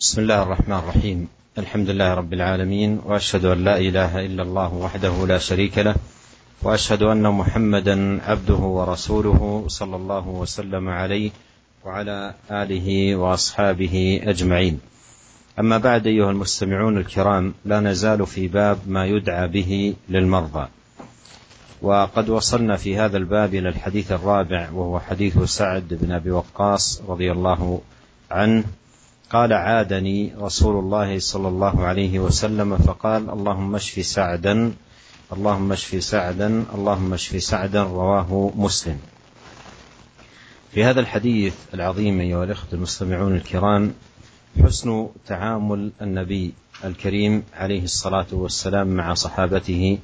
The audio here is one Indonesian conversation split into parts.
بسم الله الرحمن الرحيم. الحمد لله رب العالمين وأشهد أن لا إله إلا الله وحده لا شريك له وأشهد أن محمدا عبده ورسوله صلى الله وسلم عليه وعلى آله وأصحابه أجمعين. أما بعد أيها المستمعون الكرام لا نزال في باب ما يدعى به للمرضى. وقد وصلنا في هذا الباب إلى الحديث الرابع وهو حديث سعد بن أبي وقاص رضي الله عنه. قال عادني رسول الله صلى الله عليه وسلم فقال اللهم اشف سعدا اللهم اشف سعدا اللهم اشف سعدا رواه مسلم. في هذا الحديث العظيم أيها الإخوة المستمعون الكرام حسن تعامل النبي الكريم عليه الصلاة والسلام مع صحابته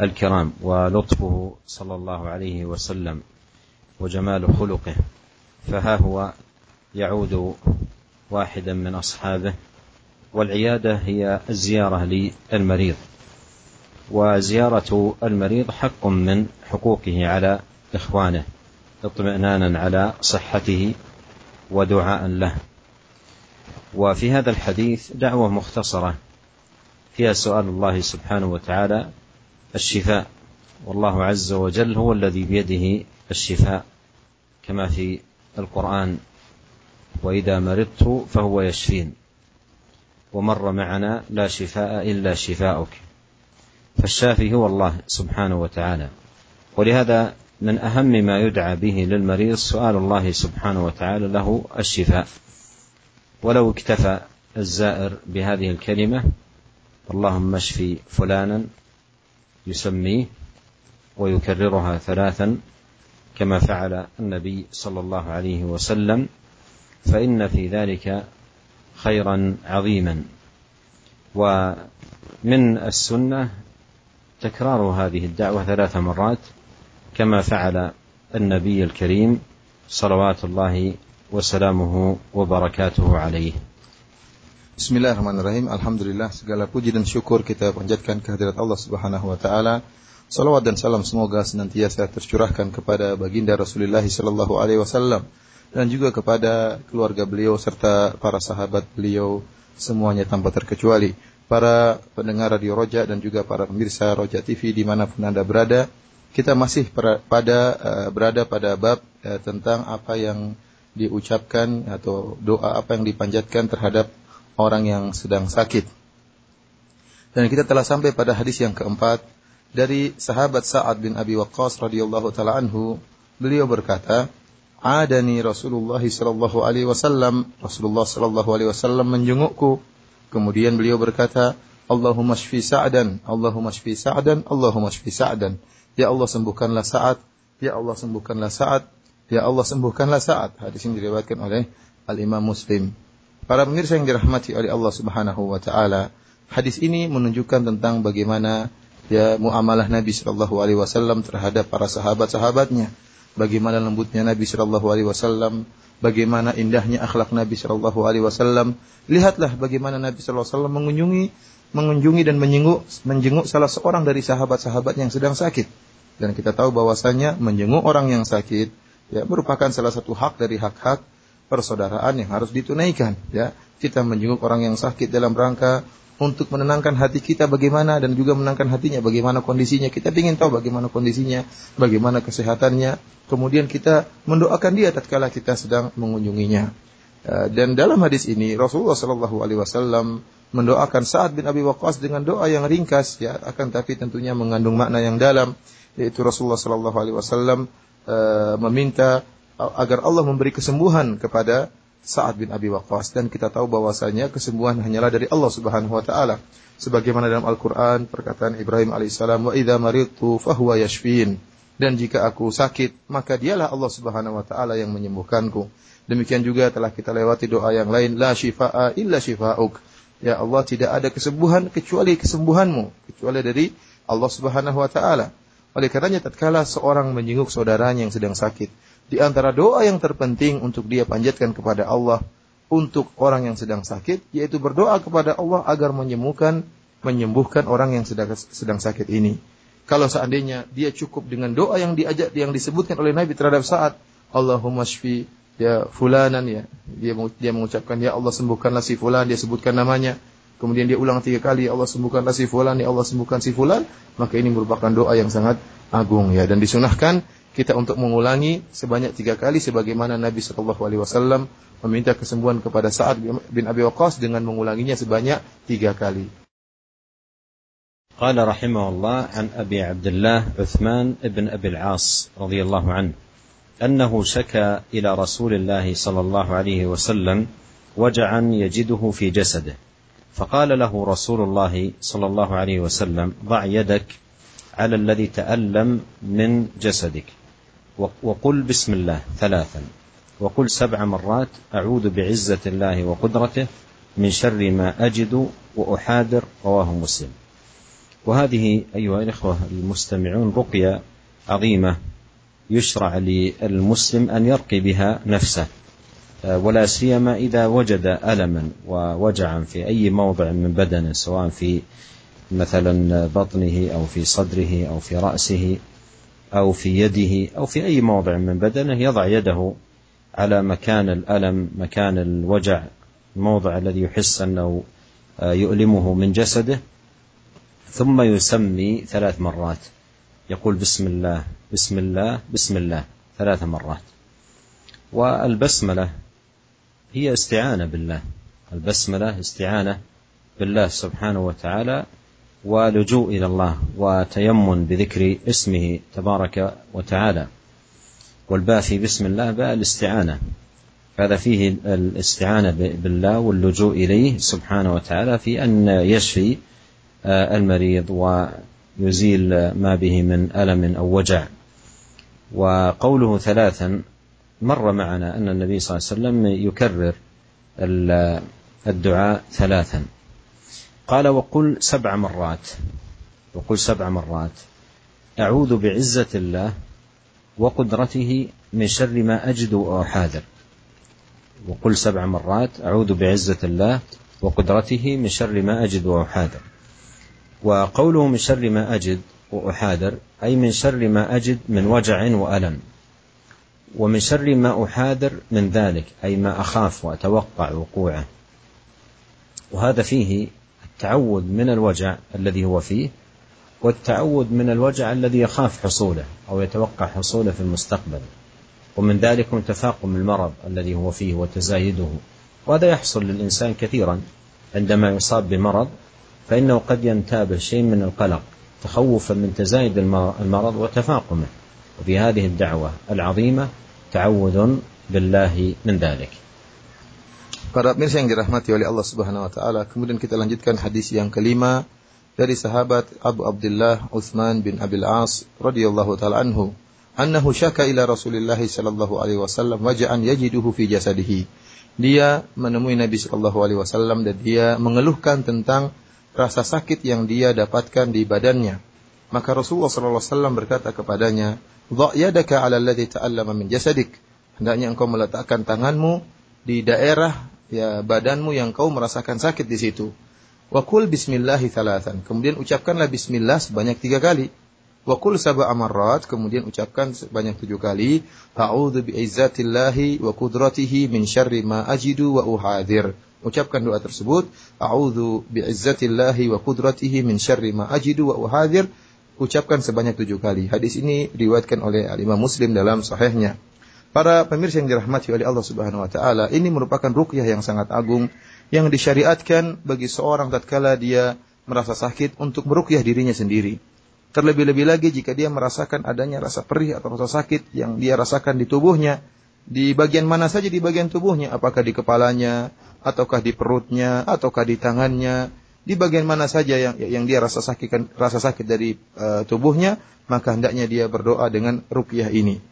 الكرام ولطفه صلى الله عليه وسلم وجمال خلقه فها هو يعود واحدا من أصحابه والعيادة هي الزيارة للمريض. وزيارة المريض حق من حقوقه على إخوانه اطمئنانا على صحته ودعاء له. وفي هذا الحديث دعوة مختصرة فيها سؤال الله سبحانه وتعالى الشفاء. والله عز وجل هو الذي بيده الشفاء كما في القرآن وإذا مرضت فهو يشفين. ومر معنا لا شفاء إلا شفاؤك. فالشافي هو الله سبحانه وتعالى. ولهذا من أهم ما يدعى به للمريض سؤال الله سبحانه وتعالى له الشفاء. ولو اكتفى الزائر بهذه الكلمة اللهم اشف فلانا يسميه ويكررها ثلاثا كما فعل النبي صلى الله عليه وسلم فإن في ذلك خيرا عظيما ومن السنة تكرار هذه الدعوة ثلاث مرات كما فعل النبي الكريم صلوات الله وسلامه وبركاته عليه Bismillahirrahmanirrahim. Alhamdulillah segala puji dan syukur kita panjatkan kehadirat Allah Subhanahu wa taala. Salawat dan salam semoga senantiasa tercurahkan kepada baginda Rasulullah sallallahu alaihi wasallam dan juga kepada keluarga beliau serta para sahabat beliau semuanya tanpa terkecuali. Para pendengar Radio Roja dan juga para pemirsa Roja TV di mana pun anda berada, kita masih pada uh, berada pada bab uh, tentang apa yang diucapkan atau doa apa yang dipanjatkan terhadap orang yang sedang sakit. Dan kita telah sampai pada hadis yang keempat dari sahabat Sa'ad bin Abi Waqqas radhiyallahu taala anhu, beliau berkata, "Adani Rasulullah sallallahu alaihi wasallam, Rasulullah sallallahu alaihi wasallam menjengukku." Kemudian beliau berkata, "Allahumma shfi Sa'dan, Allahumma shfi Sa'dan, Allahumma shfi Sa'dan." Ya Allah sembuhkanlah Sa'ad, ya Allah sembuhkanlah Sa'ad, ya Allah sembuhkanlah Sa'ad. Hadis ini diriwayatkan oleh Al-Imam Muslim. Para pemirsa yang dirahmati oleh Allah Subhanahu wa taala, hadis ini menunjukkan tentang bagaimana ya muamalah Nabi sallallahu alaihi wasallam terhadap para sahabat-sahabatnya. Bagaimana lembutnya Nabi sallallahu alaihi wasallam, bagaimana indahnya akhlak Nabi sallallahu alaihi wasallam. Lihatlah bagaimana Nabi sallallahu alaihi wasallam mengunjungi mengunjungi dan menjenguk menjenguk salah seorang dari sahabat-sahabat yang sedang sakit. Dan kita tahu bahwasanya menjenguk orang yang sakit ya merupakan salah satu hak dari hak-hak persaudaraan yang harus ditunaikan ya kita menjenguk orang yang sakit dalam rangka untuk menenangkan hati kita bagaimana dan juga menenangkan hatinya bagaimana kondisinya. Kita ingin tahu bagaimana kondisinya bagaimana kesehatannya. Kemudian kita mendoakan dia tatkala kita sedang mengunjunginya. Ya, dan dalam hadis ini Rasulullah Shallallahu Alaihi Wasallam mendoakan Sa'ad bin Abi Waqqas dengan doa yang ringkas. Ya akan tapi tentunya mengandung makna yang dalam yaitu Rasulullah Shallallahu Alaihi Wasallam uh, meminta agar Allah memberi kesembuhan kepada Sa'ad bin Abi Waqqas dan kita tahu bahwasanya kesembuhan hanyalah dari Allah Subhanahu wa taala. Sebagaimana dalam Al-Qur'an perkataan Ibrahim alaihissalam wa idza maridtu fahuwa yashfin. Dan jika aku sakit, maka dialah Allah Subhanahu wa taala yang menyembuhkanku. Demikian juga telah kita lewati doa yang lain la shifaa illa shifauk. Ya Allah tidak ada kesembuhan kecuali kesembuhanmu, kecuali dari Allah Subhanahu wa taala. Oleh karenanya tatkala seorang menjenguk saudaranya yang sedang sakit, di antara doa yang terpenting untuk dia panjatkan kepada Allah untuk orang yang sedang sakit, yaitu berdoa kepada Allah agar menyembuhkan menyembuhkan orang yang sedang sedang sakit ini. Kalau seandainya dia cukup dengan doa yang diajak yang disebutkan oleh Nabi terhadap saat Allahumma shfi ya fulanan ya. Dia dia mengucapkan ya Allah sembuhkanlah si fulan, dia sebutkan namanya Kemudian dia ulang tiga kali, ya Allah sembuhkanlah si fulan, ya Allah sembuhkan si fulan, maka ini merupakan doa yang sangat agung ya dan disunahkan kita untuk mengulangi sebanyak tiga kali sebagaimana Nabi Shallallahu Alaihi Wasallam meminta kesembuhan kepada Sa'ad bin Abi Waqqas dengan mengulanginya sebanyak tiga kali. قال رحمه الله عن ابي عبد الله عثمان بن ابي العاص رضي الله عنه انه شكى الى رسول الله صلى الله عليه وسلم وجعا يجده في جسده فقال له رسول الله صلى الله عليه وسلم ضع يدك على الذي تألم من جسدك وقل بسم الله ثلاثا وقل سبع مرات أعوذ بعزة الله وقدرته من شر ما أجد وأحاذر رواه مسلم. وهذه أيها الإخوة المستمعون رقية عظيمة يشرع للمسلم أن يرقي بها نفسه. ولا سيما إذا وجد ألما ووجعا في أي موضع من بدنه سواء في مثلا بطنه أو في صدره أو في رأسه أو في يده أو في أي موضع من بدنه يضع يده على مكان الألم مكان الوجع الموضع الذي يحس أنه يؤلمه من جسده ثم يسمي ثلاث مرات. يقول بسم الله بسم الله بسم الله ثلاث مرات. والبسملة هي استعانة بالله. البسملة استعانة بالله سبحانه وتعالى ولجوء إلى الله وتيمن بذكر اسمه تبارك وتعالى. والباء في بسم الله باء الاستعانة. هذا فيه الاستعانة بالله واللجوء إليه سبحانه وتعالى في أن يشفي المريض ويزيل ما به من ألم أو وجع. وقوله ثلاثا مر معنا أن النبي صلى الله عليه وسلم يكرر الدعاء ثلاثا. قال وقل سبع مرات. وقل سبع مرات. أعوذ بعزة الله وقدرته من شر ما أجد وأحاذر وقل سبع مرات. أعوذ بعزة الله وقدرته من شر ما أجد وأحاذر وقوله من شر ما أجد وأحاذر أي من شر ما أجد من وجع وألم. ومن شر ما أحاذر من ذلك أي ما أخاف وأتوقع وقوعه. وهذا فيه التعوذ من الوجع الذي هو فيه والتعوذ من الوجع الذي يخاف حصوله أو يتوقع حصوله في المستقبل. ومن ذلك تفاقم المرض الذي هو فيه وتزايده. وهذا يحصل للإنسان كثيرا عندما يصاب بمرض فإنه قد ينتابه شيء من القلق تخوفا من تزايد المرض وتفاقمه. وفي هذه الدعوة العظيمة تعوذ بالله من ذلك Para pemirsa yang dirahmati oleh Allah Subhanahu wa taala, kemudian kita lanjutkan hadis yang kelima dari sahabat Abu Abdullah Utsman bin Abil As radhiyallahu taala anhu, annahu syaka ila Rasulillah sallallahu alaihi wasallam waja'an yajiduhu fi jasadihi. Dia menemui Nabi sallallahu alaihi wasallam dan dia mengeluhkan tentang rasa sakit yang dia dapatkan di badannya. Maka Rasulullah SAW berkata kepadanya, "Dha' yadaka 'ala alladhi ta'allama min jasadik." Hendaknya engkau meletakkan tanganmu di daerah ya badanmu yang kau merasakan sakit di situ. Wa kul bismillahi thalathan. Kemudian ucapkanlah bismillah sebanyak tiga kali. Wa kul sab'a amarrat. Kemudian ucapkan sebanyak tujuh kali. A'udhu bi'izzatillahi wa kudratihi min syarri ma ajidu wa uhadir ucapkan doa tersebut, a'udzu bi'izzatillahi wa qudratihi min syarri ma ajidu wa uhadir, ucapkan sebanyak tujuh kali. Hadis ini diriwayatkan oleh Imam Muslim dalam sahihnya. Para pemirsa yang dirahmati oleh Allah Subhanahu wa taala, ini merupakan ruqyah yang sangat agung yang disyariatkan bagi seorang tatkala dia merasa sakit untuk meruqyah dirinya sendiri. Terlebih-lebih lagi jika dia merasakan adanya rasa perih atau rasa sakit yang dia rasakan di tubuhnya, di bagian mana saja di bagian tubuhnya, apakah di kepalanya, ataukah di perutnya, ataukah di tangannya, di bagian mana saja yang yang dia rasa sakit rasa sakit dari uh, tubuhnya, maka hendaknya dia berdoa dengan ruqyah ini.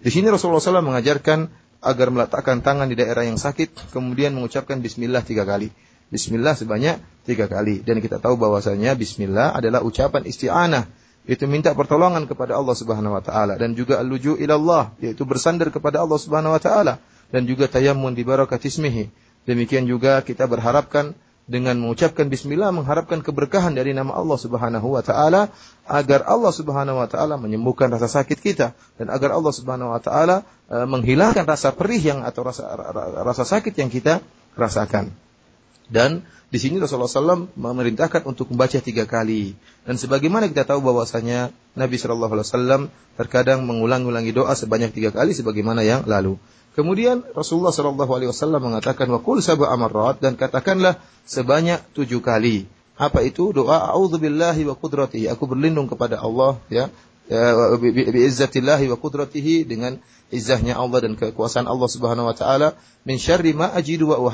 Di sini Rasulullah SAW mengajarkan agar meletakkan tangan di daerah yang sakit, kemudian mengucapkan Bismillah tiga kali. Bismillah sebanyak tiga kali. Dan kita tahu bahwasanya Bismillah adalah ucapan isti'anah itu minta pertolongan kepada Allah Subhanahu wa taala dan juga al-luju ilallah yaitu bersandar kepada Allah Subhanahu wa taala dan juga tayammun di barakat ismihi. Demikian juga kita berharapkan dengan mengucapkan bismillah mengharapkan keberkahan dari nama Allah Subhanahu wa taala agar Allah Subhanahu wa taala menyembuhkan rasa sakit kita dan agar Allah Subhanahu wa taala e, menghilangkan rasa perih yang atau rasa rasa sakit yang kita rasakan. Dan di sini Rasulullah SAW memerintahkan untuk membaca tiga kali. Dan sebagaimana kita tahu bahwasanya Nabi Shallallahu Alaihi Wasallam terkadang mengulang-ulangi doa sebanyak tiga kali sebagaimana yang lalu. Kemudian Rasulullah Shallallahu Alaihi Wasallam mengatakan wakul sabah amarat dan katakanlah sebanyak tujuh kali. Apa itu doa A'udzubillahi wa qudratihi. Aku berlindung kepada Allah ya, ya biizzatillahi wa qudratihi dengan izzahnya Allah dan kekuasaan Allah Subhanahu wa taala min syarri ma ajidu wa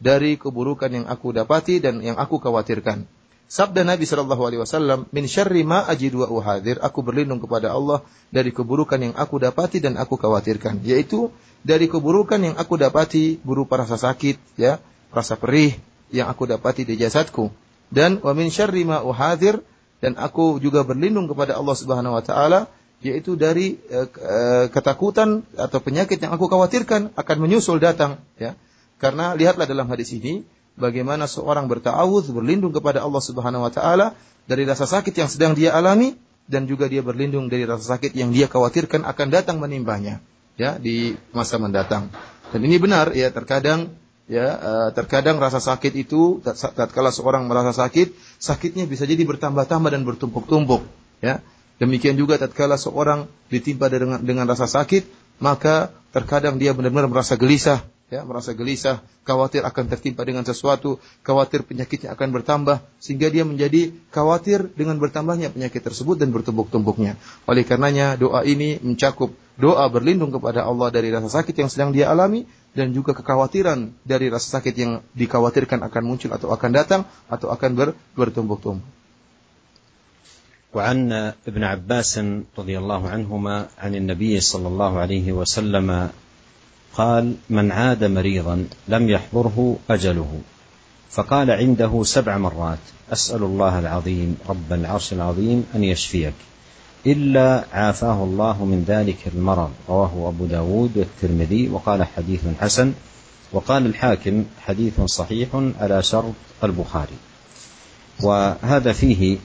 dari keburukan yang aku dapati dan yang aku khawatirkan. Sabda Nabi Shallallahu Alaihi Wasallam, min syarri ma ajidu uhadir, aku berlindung kepada Allah dari keburukan yang aku dapati dan aku khawatirkan, yaitu dari keburukan yang aku dapati berupa rasa sakit, ya, rasa perih yang aku dapati di jasadku, dan wa min syarri uhadir, dan aku juga berlindung kepada Allah Subhanahu Wa Taala, yaitu dari uh, ketakutan atau penyakit yang aku khawatirkan akan menyusul datang, ya. Karena lihatlah dalam hadis ini, bagaimana seorang bertawudz berlindung kepada Allah Subhanahu wa taala dari rasa sakit yang sedang dia alami dan juga dia berlindung dari rasa sakit yang dia khawatirkan akan datang menimpanya ya di masa mendatang. Dan ini benar ya terkadang ya uh, terkadang rasa sakit itu tatkala seorang merasa sakit, sakitnya bisa jadi bertambah-tambah dan bertumpuk-tumpuk ya. Demikian juga tatkala seorang ditimpa dengan dengan rasa sakit, maka terkadang dia benar-benar merasa gelisah ya merasa gelisah, khawatir akan tertimpa dengan sesuatu, khawatir penyakitnya akan bertambah sehingga dia menjadi khawatir dengan bertambahnya penyakit tersebut dan bertumbuk-tumbuknya. Oleh karenanya doa ini mencakup doa berlindung kepada Allah dari rasa sakit yang sedang dia alami dan juga kekhawatiran dari rasa sakit yang dikhawatirkan akan muncul atau akan datang atau akan ber, bertumbuk-tumbuk. وعن ابن عباس رضي الله عنهما عن النبي صلى الله عليه وسلم قال من عاد مريضا لم يحضره أجله. فقال عنده سبع مرات أسأل الله العظيم رب العرش العظيم أن يشفيك. إلا عافاه الله من ذلك المرض. رواه أبو داود والترمذي وقال حديث حسن. وقال الحاكم حديث صحيح على شرط البخاري. وهذا فيه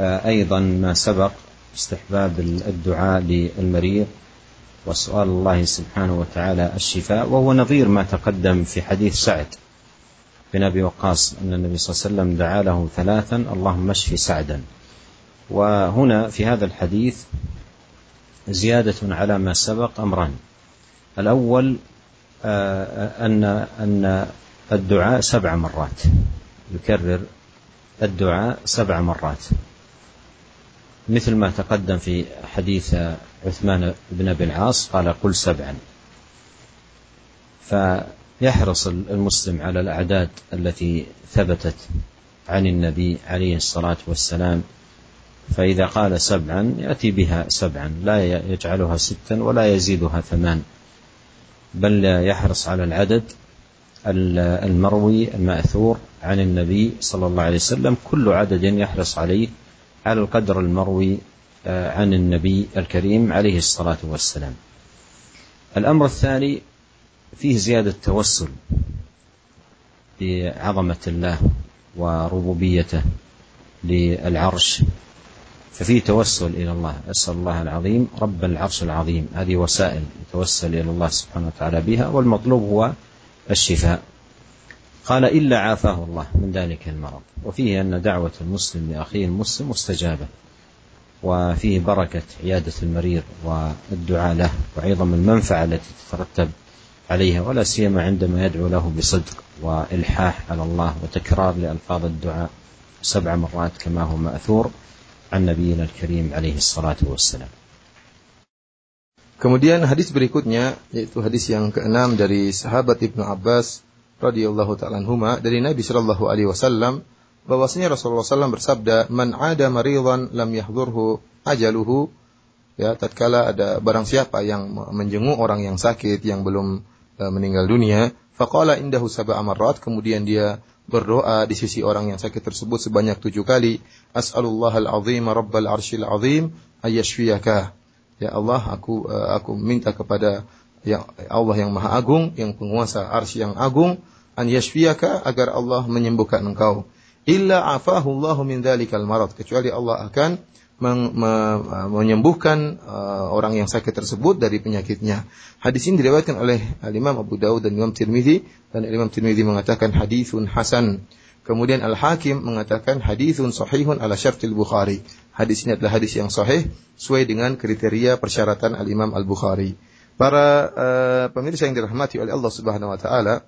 أيضا ما سبق استحباب الدعاء للمريض. وسؤال الله سبحانه وتعالى الشفاء وهو نظير ما تقدم في حديث سعد بن أبي وقاص أن النبي صلى الله عليه وسلم دعا له ثلاثا اللهم اشف سعدا. وهنا في هذا الحديث زيادة على ما سبق أمران. الأول آه، أن أن الدعاء سبع مرات. يكرر الدعاء سبع مرات. مثل ما تقدم في حديث عثمان بن أبي العاص قال قل سبعا. فيحرص المسلم على الأعداد التي ثبتت عن النبي عليه الصلاة والسلام. فإذا قال سبعا يأتي بها سبعا لا يجعلها ستا ولا يزيدها ثمان. بل يحرص على العدد المروي المأثور عن النبي صلى الله عليه وسلم. كل عدد يحرص عليه على القدر المروي عن النبي الكريم عليه الصلاة والسلام. الأمر الثاني فيه زيادة توسل بعظمة الله وربوبيته للعرش ففيه توسل إلى الله. أسأل الله العظيم رب العرش العظيم هذه وسائل يتوسل إلى الله سبحانه وتعالى بها والمطلوب هو الشفاء. قال إلا عافاه الله من ذلك المرض. وفيه أن دعوة المسلم لأخيه المسلم مستجابة. وفيه بركة عيادة المريض والدعاء له وعظم المنفعة التي تترتب عليها ولا سيما عندما يدعو له بصدق وإلحاح على الله وتكرار لألفاظ الدعاء سبع مرات كما هو مأثور عن نبينا الكريم عليه الصلاة والسلام. Kemudian hadis berikutnya yaitu hadis yang keenam dari sahabat Ibnu Abbas radhiyallahu taala anhuma dari Nabi sallallahu alaihi wasallam bahwasanya Rasulullah SAW bersabda, "Man ada maridan lam yahdurhu ajaluhu." Ya, tatkala ada barang siapa yang menjenguk orang yang sakit yang belum uh, meninggal dunia, faqala indahu sab'a marrat, kemudian dia berdoa di sisi orang yang sakit tersebut sebanyak tujuh kali, "As'alullah al-azim rabbal arsyil azim ayyashfiyaka." Ya Allah, aku uh, aku minta kepada yang Allah yang Maha Agung, yang penguasa arsy yang agung, an yashfiyaka agar Allah menyembuhkan engkau. Illa afahu Allah min dzalikal marad kecuali Allah akan me, menyembuhkan uh, orang yang sakit tersebut dari penyakitnya. Hadis ini diriwayatkan oleh Imam Abu Dawud dan Imam Tirmidzi dan Imam Tirmidzi mengatakan hadisun hasan. Kemudian Al-Hakim mengatakan hadisun sahihun ala syartil Bukhari. Hadis ini adalah hadis yang sahih sesuai dengan kriteria persyaratan Al-Imam Al-Bukhari. Para uh, pemirsa yang dirahmati oleh Allah Subhanahu wa taala,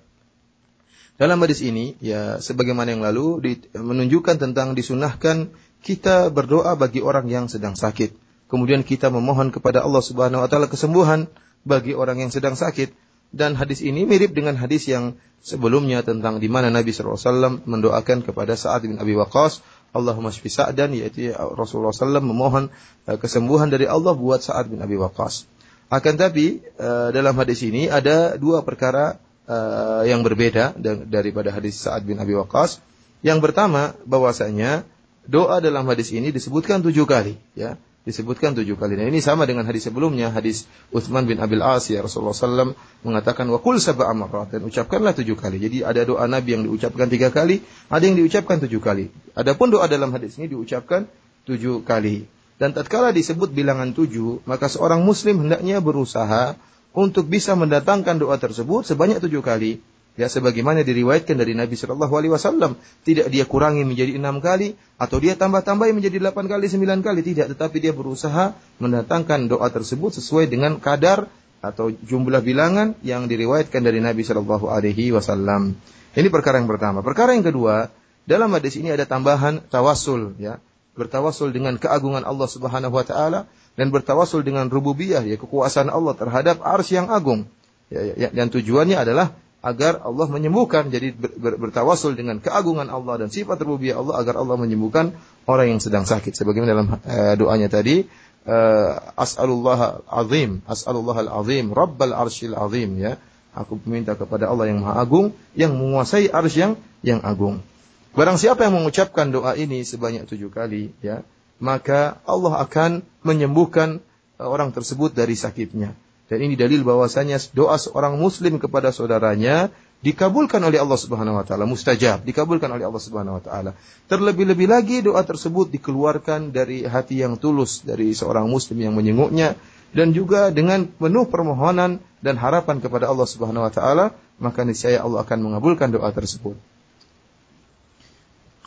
dalam hadis ini ya sebagaimana yang lalu di, menunjukkan tentang disunahkan kita berdoa bagi orang yang sedang sakit. Kemudian kita memohon kepada Allah Subhanahu wa taala kesembuhan bagi orang yang sedang sakit. Dan hadis ini mirip dengan hadis yang sebelumnya tentang di mana Nabi SAW mendoakan kepada Sa'ad bin Abi Waqqas, Allahumma shfi Sa'dan, yaitu Rasulullah SAW memohon eh, kesembuhan dari Allah buat Sa'ad bin Abi Waqqas. Akan tapi eh, dalam hadis ini ada dua perkara eh, yang berbeda daripada hadis Sa'ad bin Abi Waqqas. Yang pertama bahwasanya doa dalam hadis ini disebutkan tujuh kali, ya disebutkan tujuh kali. Nah ini sama dengan hadis sebelumnya, hadis Uthman bin Abil As ya Rasulullah SAW mengatakan wakul sab'a amarat dan ucapkanlah tujuh kali. Jadi ada doa Nabi yang diucapkan tiga kali, ada yang diucapkan tujuh kali. Adapun doa dalam hadis ini diucapkan tujuh kali. Dan tatkala disebut bilangan tujuh, maka seorang muslim hendaknya berusaha untuk bisa mendatangkan doa tersebut sebanyak tujuh kali. Ya sebagaimana diriwayatkan dari Nabi Shallallahu Alaihi Wasallam, tidak dia kurangi menjadi enam kali atau dia tambah-tambah menjadi delapan kali, sembilan kali tidak, tetapi dia berusaha mendatangkan doa tersebut sesuai dengan kadar atau jumlah bilangan yang diriwayatkan dari Nabi Shallallahu Alaihi Wasallam. Ini perkara yang pertama. Perkara yang kedua, dalam hadis ini ada tambahan tawasul, ya, bertawasul dengan keagungan Allah Subhanahu Wa Taala dan bertawasul dengan rububiyah, ya kekuasaan Allah terhadap ars yang agung. Ya, ya, ya dan tujuannya adalah agar Allah menyembuhkan. Jadi ber, ber, bertawasul dengan keagungan Allah dan sifat rububiyah Allah agar Allah menyembuhkan orang yang sedang sakit. Sebagaimana dalam uh, doanya tadi, uh, as'alullah azim, as'alullah al-azim, rabbal arshil azim ya. Aku meminta kepada Allah yang Maha Agung yang menguasai arsy yang yang agung. Barang siapa yang mengucapkan doa ini sebanyak tujuh kali, ya, maka Allah akan menyembuhkan e, orang tersebut dari sakitnya. Dan ini dalil bahwasanya doa seorang muslim kepada saudaranya dikabulkan oleh Allah Subhanahu wa taala, mustajab, dikabulkan oleh Allah Subhanahu wa taala. Terlebih-lebih lagi doa tersebut dikeluarkan dari hati yang tulus dari seorang muslim yang menyenguknya dan juga dengan penuh permohonan dan harapan kepada Allah Subhanahu wa taala, maka niscaya Allah akan mengabulkan doa tersebut.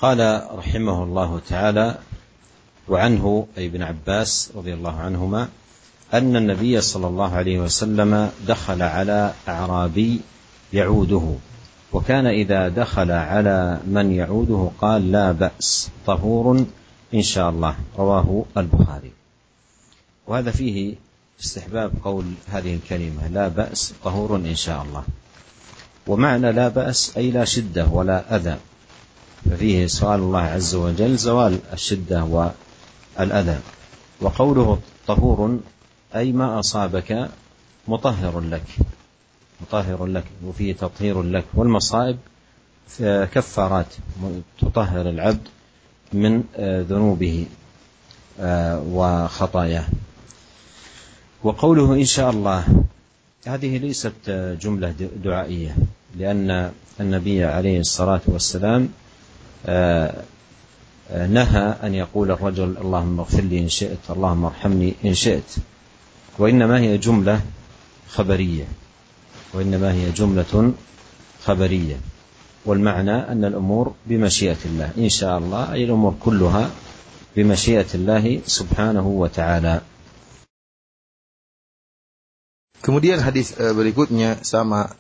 Qala rahimahullahu taala وعنه أي ابن عباس رضي الله عنهما أن النبي صلى الله عليه وسلم دخل على أعرابي يعوده وكان إذا دخل على من يعوده قال لا بأس طهور إن شاء الله رواه البخاري. وهذا فيه استحباب قول هذه الكلمة لا بأس طهور إن شاء الله. ومعنى لا بأس أي لا شدة ولا أذى. ففيه سؤال الله عز وجل زوال الشدة والأذى وقوله طهور أي ما أصابك مطهر لك. مطهر لك وفيه تطهير لك. والمصائب كفارات تطهر العبد من ذنوبه وخطاياه. وقوله إن شاء الله هذه ليست جملة دعائية لأن النبي عليه الصلاة والسلام نهى أن يقول الرجل اللهم اغفر لي إن شئت اللهم ارحمني إن شئت. وإنما هي جملة خبرية. وإنما هي جملة خبرية. والمعنى أن الأمور بمشيئة الله. إن شاء الله أي الأمور كلها بمشيئة الله سبحانه وتعالى. Kemudian hadis berikutnya sama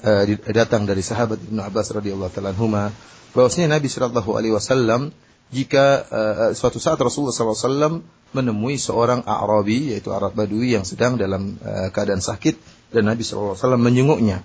datang dari sahabat Ibnu Abbas radhiyallahu taala anhuma. Bahwasanya Nabi sallallahu alaihi wasallam jika suatu saat Rasulullah wasallam menemui seorang Arabi yaitu Arab Badui yang sedang dalam uh, keadaan sakit dan Nabi SAW menjenguknya.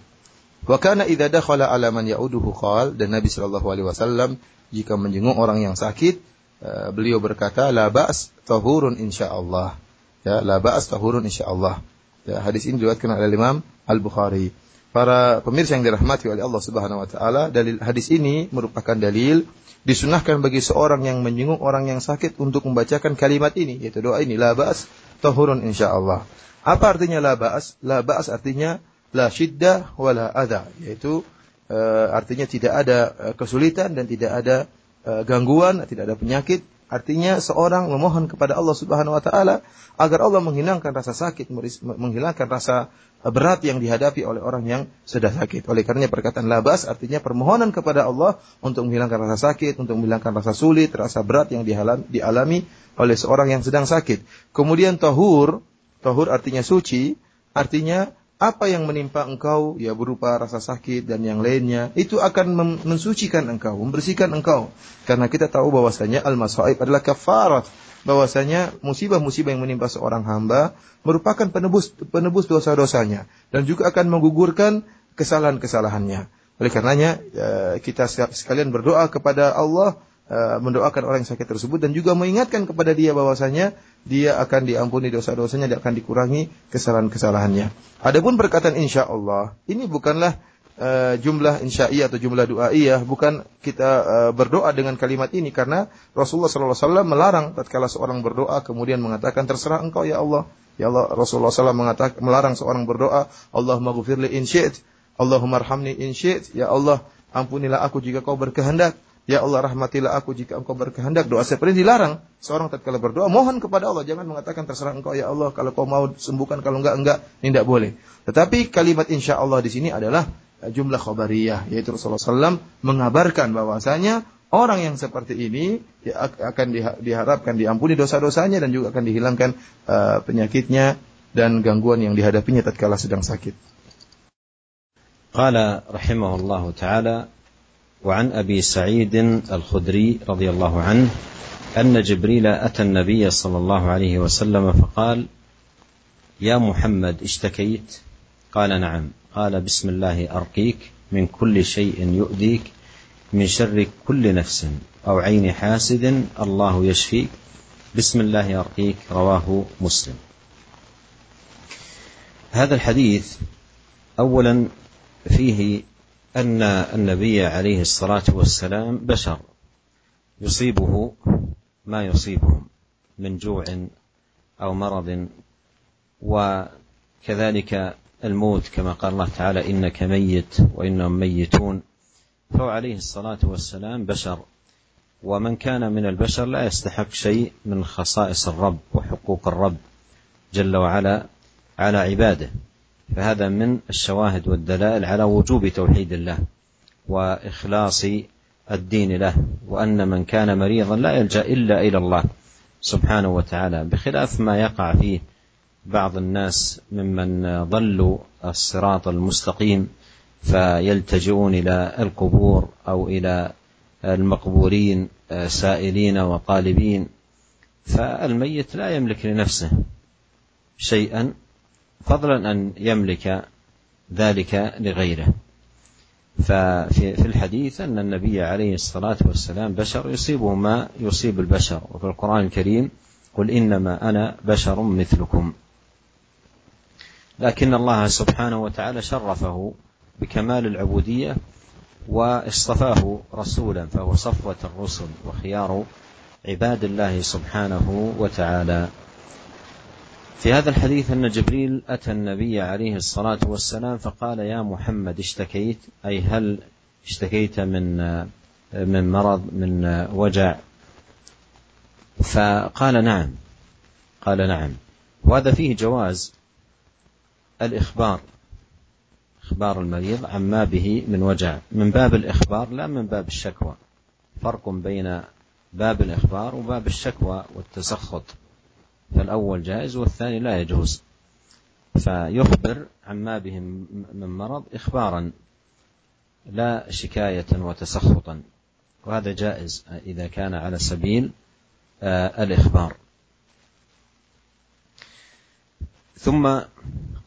Wa kana idza dakhala ala man dan Nabi sallallahu alaihi wasallam jika menjenguk orang yang sakit uh, beliau berkata la ba's tahurun insyaallah. Ya, la ba's tahurun insyaallah. Ya, hadis ini diriwayatkan oleh Imam Al-Bukhari. Para pemirsa yang dirahmati oleh Allah Subhanahu wa taala, dalil hadis ini merupakan dalil disunahkan bagi seorang yang menyinggung orang yang sakit untuk membacakan kalimat ini yaitu doa ini la ba'as tahurun insyaallah. Apa artinya la ba'as? La ba'as artinya la syiddah wala adha yaitu uh, artinya tidak ada uh, kesulitan dan tidak ada uh, gangguan, tidak ada penyakit. Artinya seorang memohon kepada Allah Subhanahu wa taala agar Allah menghilangkan rasa sakit, menghilangkan rasa berat yang dihadapi oleh orang yang sudah sakit. Oleh karenanya perkataan labas artinya permohonan kepada Allah untuk menghilangkan rasa sakit, untuk menghilangkan rasa sulit, rasa berat yang dialami oleh seorang yang sedang sakit. Kemudian tahur, tahur artinya suci, artinya apa yang menimpa engkau ya berupa rasa sakit dan yang lainnya itu akan mensucikan engkau, membersihkan engkau. Karena kita tahu bahwasanya al-masaib adalah kafarat, bahwasanya musibah-musibah yang menimpa seorang hamba merupakan penebus penebus dosa-dosanya dan juga akan menggugurkan kesalahan-kesalahannya. Oleh karenanya ya, kita sekalian berdoa kepada Allah Eh, mendoakan orang yang sakit tersebut dan juga mengingatkan kepada dia bahwasanya dia akan diampuni dosa-dosanya dan akan dikurangi kesalahan-kesalahannya. Adapun perkataan insya Allah ini bukanlah uh, jumlah insya'i atau jumlah du'aiyah, bukan kita uh, berdoa dengan kalimat ini karena Rasulullah SAW melarang tatkala seorang berdoa kemudian mengatakan terserah engkau ya Allah. Ya Allah Rasulullah SAW mengatakan melarang seorang berdoa Allahumma ghufirli in syi'it Allahumma ya Allah ampunilah aku jika kau berkehendak Ya Allah rahmatilah aku jika engkau berkehendak. Doa seperti ini dilarang. Seorang tatkala berdoa mohon kepada Allah. Jangan mengatakan terserah engkau ya Allah. Kalau kau mau sembuhkan, kalau enggak, enggak. Ini tidak boleh. Tetapi kalimat insya Allah di sini adalah eh, jumlah khabariyah. Yaitu Rasulullah SAW mengabarkan bahwasanya orang yang seperti ini ya, akan diharapkan diampuni dosa-dosanya dan juga akan dihilangkan uh, penyakitnya dan gangguan yang dihadapinya tatkala sedang sakit. Qala rahimahullahu taala وعن أبي سعيد الخدري رضي الله عنه أن جبريل أتى النبي صلى الله عليه وسلم فقال يا محمد اشتكيت؟ قال نعم. قال بسم الله أرقيك من كل شيء يؤذيك من شر كل نفس أو عين حاسد الله يشفيك. بسم الله أرقيك. رواه مسلم. هذا الحديث اولا فيه أن النبي عليه الصلاة والسلام بشر يصيبه ما يصيبهم من جوع أو مرض وكذلك الموت كما قال الله تعالى إنك ميت وإنهم ميتون. فهو عليه الصلاة والسلام بشر ومن كان من البشر لا يستحق شيء من خصائص الرب وحقوق الرب جل وعلا على عباده. فهذا من الشواهد والدلائل على وجوب توحيد الله وإخلاص الدين له وأن من كان مريضا لا يلجأ إلا إلى الله سبحانه وتعالى بخلاف ما يقع فيه بعض الناس ممن ضلوا الصراط المستقيم فيلتجئون إلى القبور أو إلى المقبورين سائلين وطالبين فالميت لا يملك لنفسه شيئا فضلا أن يملك ذلك لغيره. ففي في الحديث أن النبي عليه الصلاة والسلام بشر يصيبه ما يصيب البشر وفي القرآن الكريم قل إنما أنا بشر مثلكم. لكن الله سبحانه وتعالى شرفه بكمال العبودية واصطفاه رسولا فهو صفوة الرسل وخيار عباد الله سبحانه وتعالى. في هذا الحديث أن جبريل أتى النبي عليه الصلاة والسلام فقال يا محمد اشتكيت؟ أي هل اشتكيت من من مرض من وجع؟ فقال نعم. قال نعم. وهذا فيه جواز. الإخبار. إخبار المريض عما به من وجع. من باب الإخبار لا من باب الشكوى. فرق بين باب الإخبار وباب الشكوى والتسخط. فالأول جائز والثاني لا يجوز. فيخبر عما بهم من مرض إخبارا لا شكاية وتسخطا. وهذا جائز إذا كان على سبيل آه، الإخبار. ثم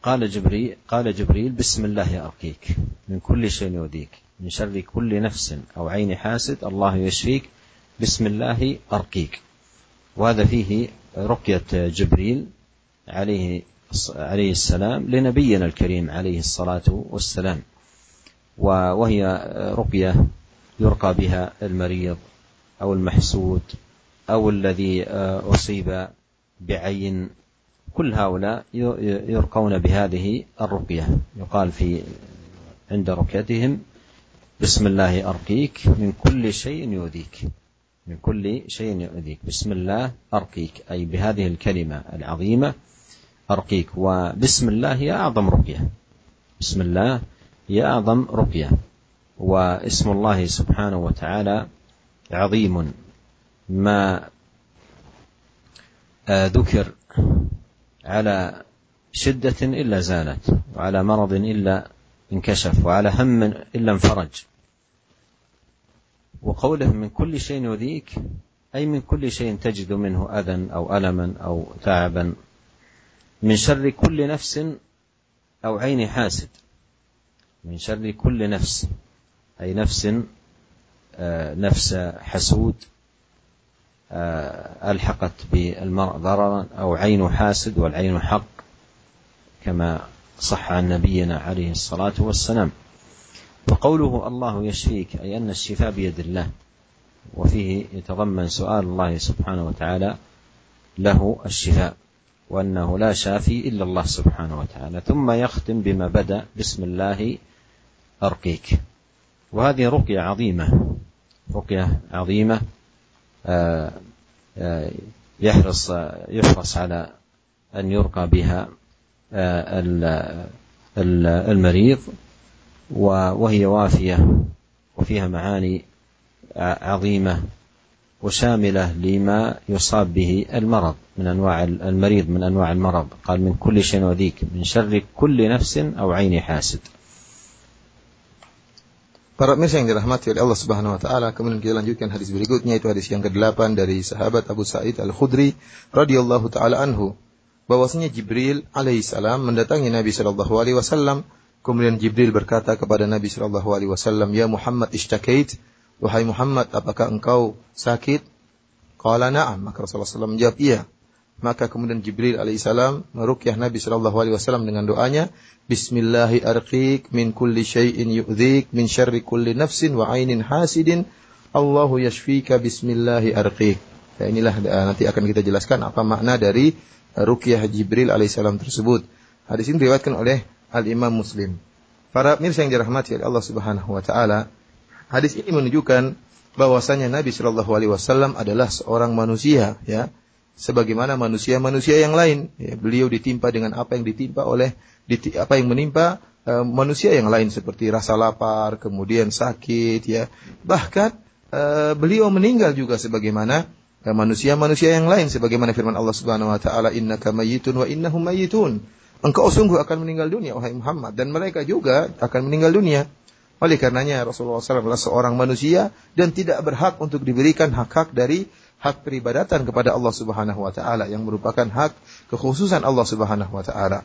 قال جبريل قال جبريل بسم الله أرقيك من كل شيء يؤذيك من شر كل نفس أو عين حاسد الله يشفيك بسم الله أرقيك. وهذا فيه رقية جبريل عليه عليه السلام لنبينا الكريم عليه الصلاة والسلام. وهي رقية يرقى بها المريض أو المحسود أو الذي أصيب بعين. كل هؤلاء يرقون بهذه الرقية. يقال في عند رقيتهم بسم الله أرقيك من كل شيء يؤذيك. من كل شيء يؤذيك. بسم الله أرقيك. أي بهذه الكلمة العظيمة أرقيك. وبسم الله هي أعظم رقية. بسم الله هي أعظم رقية. واسم الله سبحانه وتعالى عظيم. ما ذكر على شدة إلا زالت وعلى مرض إلا انكشف وعلى هم إلا انفرج. وقوله من كل شيء يؤذيك أي من كل شيء تجد منه أذى أو ألما أو تعبا من شر كل نفس أو عين حاسد. من شر كل نفس أي نفس آه، نفس حسود آه، ألحقت بالمرء ضررا أو عين حاسد والعين حق كما صح عن نبينا عليه الصلاة والسلام. وقوله الله يشفيك أي أن الشفاء بيد الله. وفيه يتضمن سؤال الله سبحانه وتعالى له الشفاء وأنه لا شافي إلا الله سبحانه وتعالى. ثم يختم بما بدأ بسم الله أرقيك. وهذه رقية عظيمة رقية عظيمة آه، آه، يحرص يحرص على أن يرقى بها آه، المريض. وهي وافية وفيها معاني عظيمة وشاملة لما يصاب به المرض من أنواع المريض من أنواع المرض قال من كل شيء وذيك من شر كل نفس أو عين حاسد Para pemirsa yang dirahmati oleh Allah Subhanahu wa taala, kemudian kita lanjutkan hadis berikutnya itu hadis yang ke-8 dari sahabat Abu Sa'id Al-Khudri radhiyallahu taala anhu bahwasanya Jibril alaihissalam mendatangi Nabi sallallahu alaihi wasallam kemudian Jibril berkata kepada Nabi sallallahu alaihi wasallam, "Ya Muhammad ishtakait?" Wahai Muhammad, apakah engkau sakit? Qala na'am. Maka Rasulullah SAW menjawab, iya. Maka kemudian Jibril alaihissalam merukyah Nabi sallallahu alaihi wasallam dengan doanya, Bismillahi arqiq min kulli syai'in yu'dhik min syarri kulli nafsin wa ainin hasidin. Allahu yashfika bismillahi arqiq. Ya, inilah eh, nanti akan kita jelaskan apa makna dari uh, rukyah Jibril alaihissalam tersebut. Hadis ini diriwayatkan oleh Al Imam Muslim. Para mirsa yang dirahmati oleh Allah Subhanahu wa taala, hadis ini menunjukkan bahwasanya Nabi Shallallahu alaihi wasallam adalah seorang manusia, ya sebagaimana manusia-manusia yang lain. Ya, beliau ditimpa dengan apa yang ditimpa oleh apa yang menimpa uh, manusia yang lain seperti rasa lapar, kemudian sakit, ya. Bahkan uh, beliau meninggal juga sebagaimana uh, manusia-manusia yang lain sebagaimana firman Allah Subhanahu wa taala innaka mayyitun wa innahum mayyitun. Engkau sungguh akan meninggal dunia wahai Muhammad dan mereka juga akan meninggal dunia. Oleh karenanya Rasulullah SAW adalah seorang manusia dan tidak berhak untuk diberikan hak-hak dari hak peribadatan kepada Allah Subhanahu wa taala yang merupakan hak kekhususan Allah Subhanahu wa taala.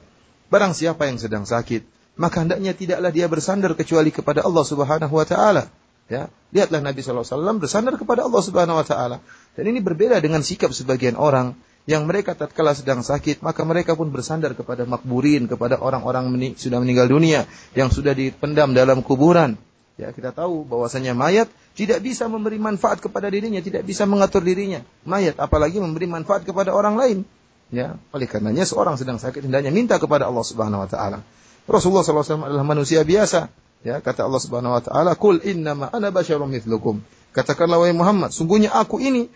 Barang siapa yang sedang sakit, maka hendaknya tidaklah dia bersandar kecuali kepada Allah Subhanahu wa taala. Ya, lihatlah Nabi SAW bersandar kepada Allah Subhanahu wa taala. Dan ini berbeda dengan sikap sebagian orang yang mereka tatkala sedang sakit, maka mereka pun bersandar kepada makburin, kepada orang-orang meni sudah meninggal dunia yang sudah dipendam dalam kuburan. Ya, kita tahu bahwasanya mayat tidak bisa memberi manfaat kepada dirinya, tidak bisa mengatur dirinya. Mayat apalagi memberi manfaat kepada orang lain. Ya, oleh karenanya seorang sedang sakit hendaknya minta kepada Allah Subhanahu wa taala. Rasulullah SAW adalah manusia biasa. Ya, kata Allah Subhanahu wa taala, "Qul innama ana basyarum mithlukum." Katakanlah wahai Muhammad, sungguhnya aku ini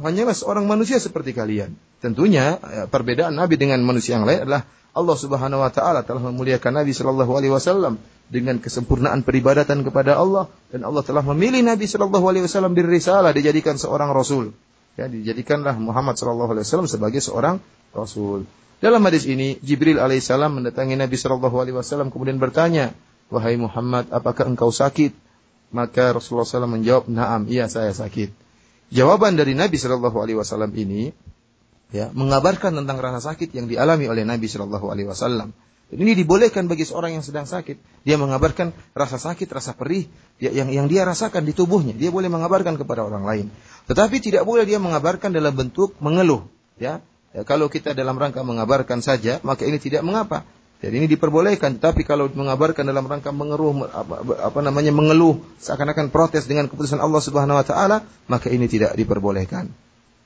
hanyalah seorang manusia seperti kalian. Tentunya ya, perbedaan Nabi dengan manusia yang lain adalah Allah Subhanahu wa taala telah memuliakan Nabi sallallahu alaihi wasallam dengan kesempurnaan peribadatan kepada Allah dan Allah telah memilih Nabi sallallahu alaihi wasallam dirisalah dijadikan seorang rasul. Ya, dijadikanlah Muhammad sallallahu alaihi wasallam sebagai seorang rasul. Dalam hadis ini Jibril alaihissalam mendatangi Nabi sallallahu alaihi wasallam kemudian bertanya, "Wahai Muhammad, apakah engkau sakit?" Maka Rasulullah SAW menjawab, "Na'am, iya saya sakit." Jawaban dari Nabi sallallahu alaihi wasallam ini ya, mengabarkan tentang rasa sakit yang dialami oleh Nabi Shallallahu Alaihi Wasallam. Ini dibolehkan bagi seorang yang sedang sakit. Dia mengabarkan rasa sakit, rasa perih yang yang dia rasakan di tubuhnya. Dia boleh mengabarkan kepada orang lain. Tetapi tidak boleh dia mengabarkan dalam bentuk mengeluh. Ya, ya kalau kita dalam rangka mengabarkan saja, maka ini tidak mengapa. Jadi ini diperbolehkan, tetapi kalau mengabarkan dalam rangka mengeruh apa, apa namanya mengeluh seakan-akan protes dengan keputusan Allah Subhanahu wa taala, maka ini tidak diperbolehkan.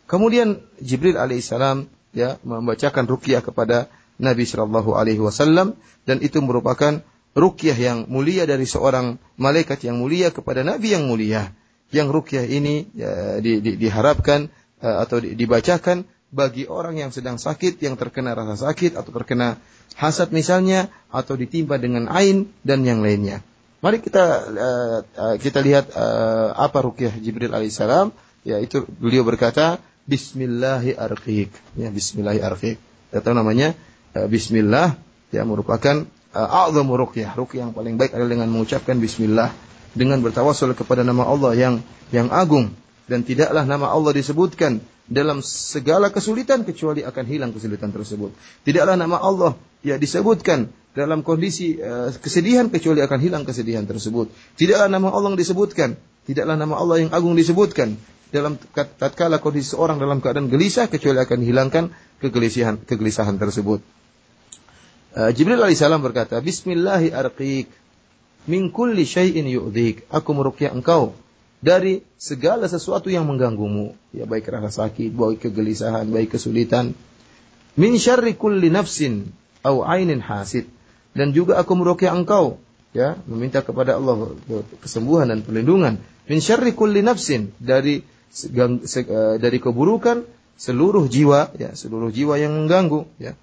Kemudian Jibril alaihissalam ya membacakan ruqyah kepada Nabi Shallallahu alaihi wasallam dan itu merupakan rukyah yang mulia dari seorang malaikat yang mulia kepada nabi yang mulia. Yang rukyah ini ya, di, di, diharapkan uh, atau di, dibacakan bagi orang yang sedang sakit, yang terkena rasa sakit atau terkena hasad misalnya atau ditimpa dengan ain dan yang lainnya. Mari kita uh, kita lihat uh, apa rukyah Jibril alaihissalam. Yaitu beliau berkata Bismillahi arqiq ya Bismillahi arqiq atau namanya uh, Bismillah. Ya merupakan uh, a'zamu ruqyah. Ruqyah yang paling baik adalah dengan mengucapkan bismillah dengan bertawassul kepada nama Allah yang yang agung dan tidaklah nama Allah disebutkan dalam segala kesulitan kecuali akan hilang kesulitan tersebut. Tidaklah nama Allah ya disebutkan dalam kondisi uh, kesedihan kecuali akan hilang kesedihan tersebut. Tidaklah nama Allah yang disebutkan, tidaklah nama Allah yang agung disebutkan dalam tatkala kondisi seorang dalam keadaan gelisah kecuali akan hilangkan kegelisahan kegelisahan tersebut. Uh, Jibril alaihissalam berkata, Bismillahi arqiq min kulli syai'in yu'dhik. Aku merukyah engkau dari segala sesuatu yang mengganggumu. Ya baik rasa sakit, baik kegelisahan, baik kesulitan. Min syarri kulli nafsin au ainin hasid. Dan juga aku merukyah engkau ya meminta kepada Allah kesembuhan dan perlindungan min syarri kulli nafsin dari eh, dari keburukan seluruh jiwa ya seluruh jiwa yang mengganggu ya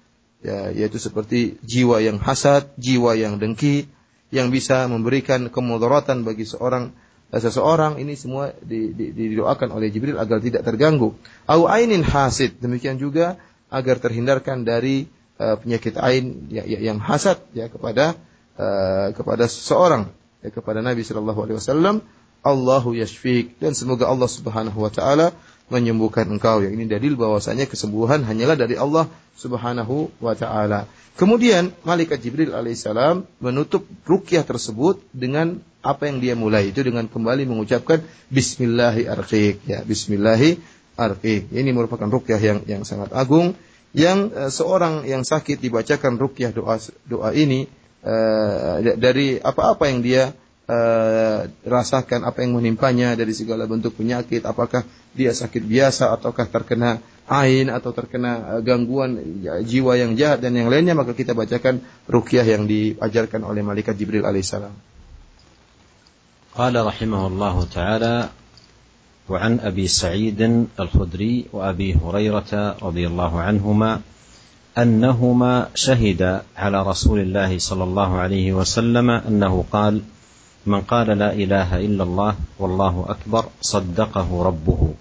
ya, yaitu seperti jiwa yang hasad, jiwa yang dengki, yang bisa memberikan kemudaratan bagi seorang seseorang ini semua di, di, didoakan oleh Jibril agar tidak terganggu. Au ainin hasid demikian juga agar terhindarkan dari uh, penyakit ain ya, ya, yang hasad ya kepada uh, kepada seseorang ya, kepada Nabi Shallallahu Alaihi Wasallam Allahu yashfik dan semoga Allah Subhanahu wa taala menyembuhkan engkau. Yang ini dalil bahwasanya kesembuhan hanyalah dari Allah Subhanahu wa taala. Kemudian malaikat Jibril alaihissalam menutup rukyah tersebut dengan apa yang dia mulai itu dengan kembali mengucapkan bismillahi arqiq ya bismillahi arqiq. Ini merupakan rukyah yang yang sangat agung yang uh, seorang yang sakit dibacakan rukyah doa doa ini uh, dari apa-apa yang dia uh, rasakan apa yang menimpanya dari segala bentuk penyakit, apakah dia sakit biasa ataukah terkena ain atau terkena gangguan ya, jiwa yang jahat dan yang lainnya maka kita bacakan ruqyah yang diajarkan oleh malaikat Jibril alaihissalam. قال رحمه الله تعالى وعن أبي سعيد الخدري وأبي هريرة رضي الله عنهما أنهما شهدا على رسول الله صلى الله عليه وسلم أنه قال من قال لا إله إلا الله والله أكبر صدقه ربه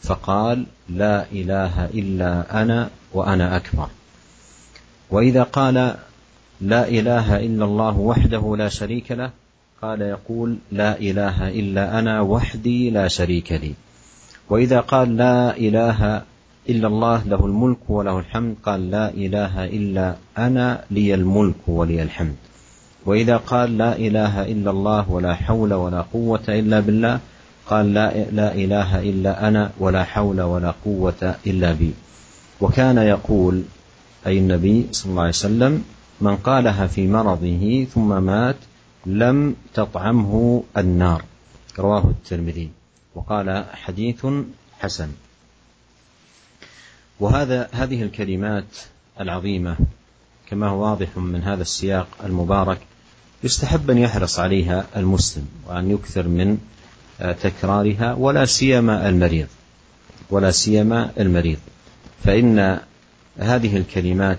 فقال لا إله إلا أنا وأنا أكبر وإذا قال لا إله إلا الله وحده لا شريك له قال يقول لا إله إلا أنا وحدي لا شريك لي. وإذا قال لا إله إلا الله له الملك وله الحمد قال لا إله إلا أنا لي الملك ولي الحمد. وإذا قال لا إله إلا الله ولا حول ولا قوة إلا بالله قال لا, لا إله إلا أنا ولا حول ولا قوة إلا بي. وكان يقول أي النبي صلى الله عليه وسلم من قالها في مرضه ثم مات لم تطعمه النار. رواه الترمذي. وقال حديث حسن. وهذا هذه الكلمات العظيمة كما هو واضح من هذا السياق المبارك يستحب أن يحرص عليها المسلم وأن يكثر من آه، تكرارها ولا سيما المريض. ولا سيما المريض. فإن هذه الكلمات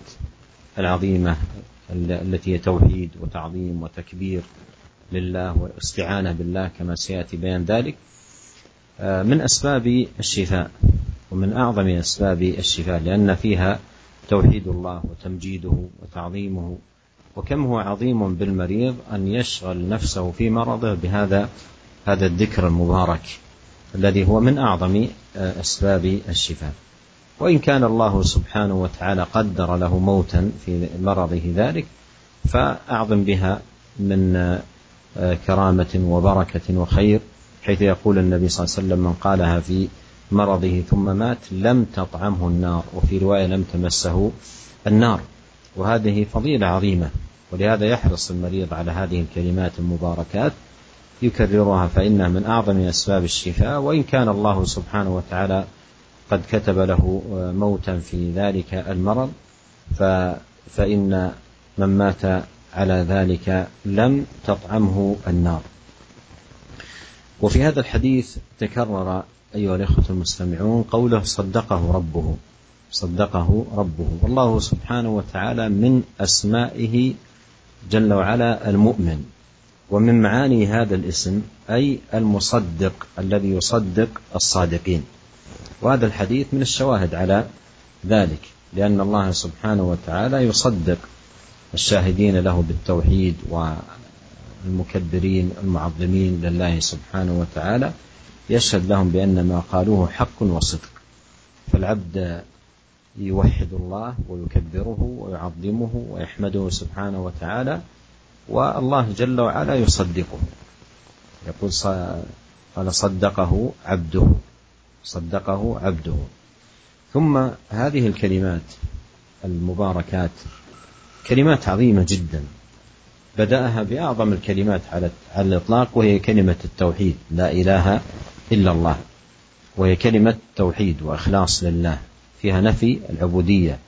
العظيمة التي هي توحيد وتعظيم وتكبير لله واستعانة بالله كما سيأتي بيان ذلك. آه، من أسباب الشفاء ومن أعظم أسباب الشفاء لأن فيها توحيد الله وتمجيده وتعظيمه. وكم هو عظيم بالمريض أن يشغل نفسه في مرضه بهذا هذا الذكر المبارك الذي هو من أعظم آه، أسباب الشفاء. وإن كان الله سبحانه وتعالى قدر له موتا في مرضه ذلك فأعظم بها من آه، كرامة وبركة وخير حيث يقول النبي صلى الله عليه وسلم من قالها في مرضه ثم مات لم تطعمه النار وفي رواية لم تمسه النار. وهذه فضيلة عظيمة ولهذا يحرص المريض على هذه الكلمات المباركات يكررها فإنها من أعظم أسباب الشفاء وإن كان الله سبحانه وتعالى قد كتب له موتا في ذلك المرض فإن من مات على ذلك لم تطعمه النار. وفي هذا الحديث تكرر أيها الإخوة المستمعون قوله صدقه ربه صدقه ربه. والله سبحانه وتعالى من أسمائه جل وعلا المؤمن. ومن معاني هذا الاسم أي المصدق الذي يصدق الصادقين. وهذا الحديث من الشواهد على ذلك لأن الله سبحانه وتعالى يصدق الشاهدين له بالتوحيد والمكبرين المعظمين لله سبحانه وتعالى يشهد لهم بأن ما قالوه حق وصدق. فالعبد يوحد الله ويكبره ويعظمه ويحمده سبحانه وتعالى والله جل وعلا يصدقه. يقول قال صدقه عبده. صدقه عبده. ثم هذه الكلمات المباركات كلمات عظيمة جدا. بدأها بأعظم الكلمات على الإطلاق وهي كلمة التوحيد لا إله إلا الله. وهي كلمة توحيد وإخلاص لله. فيها نفي العبودية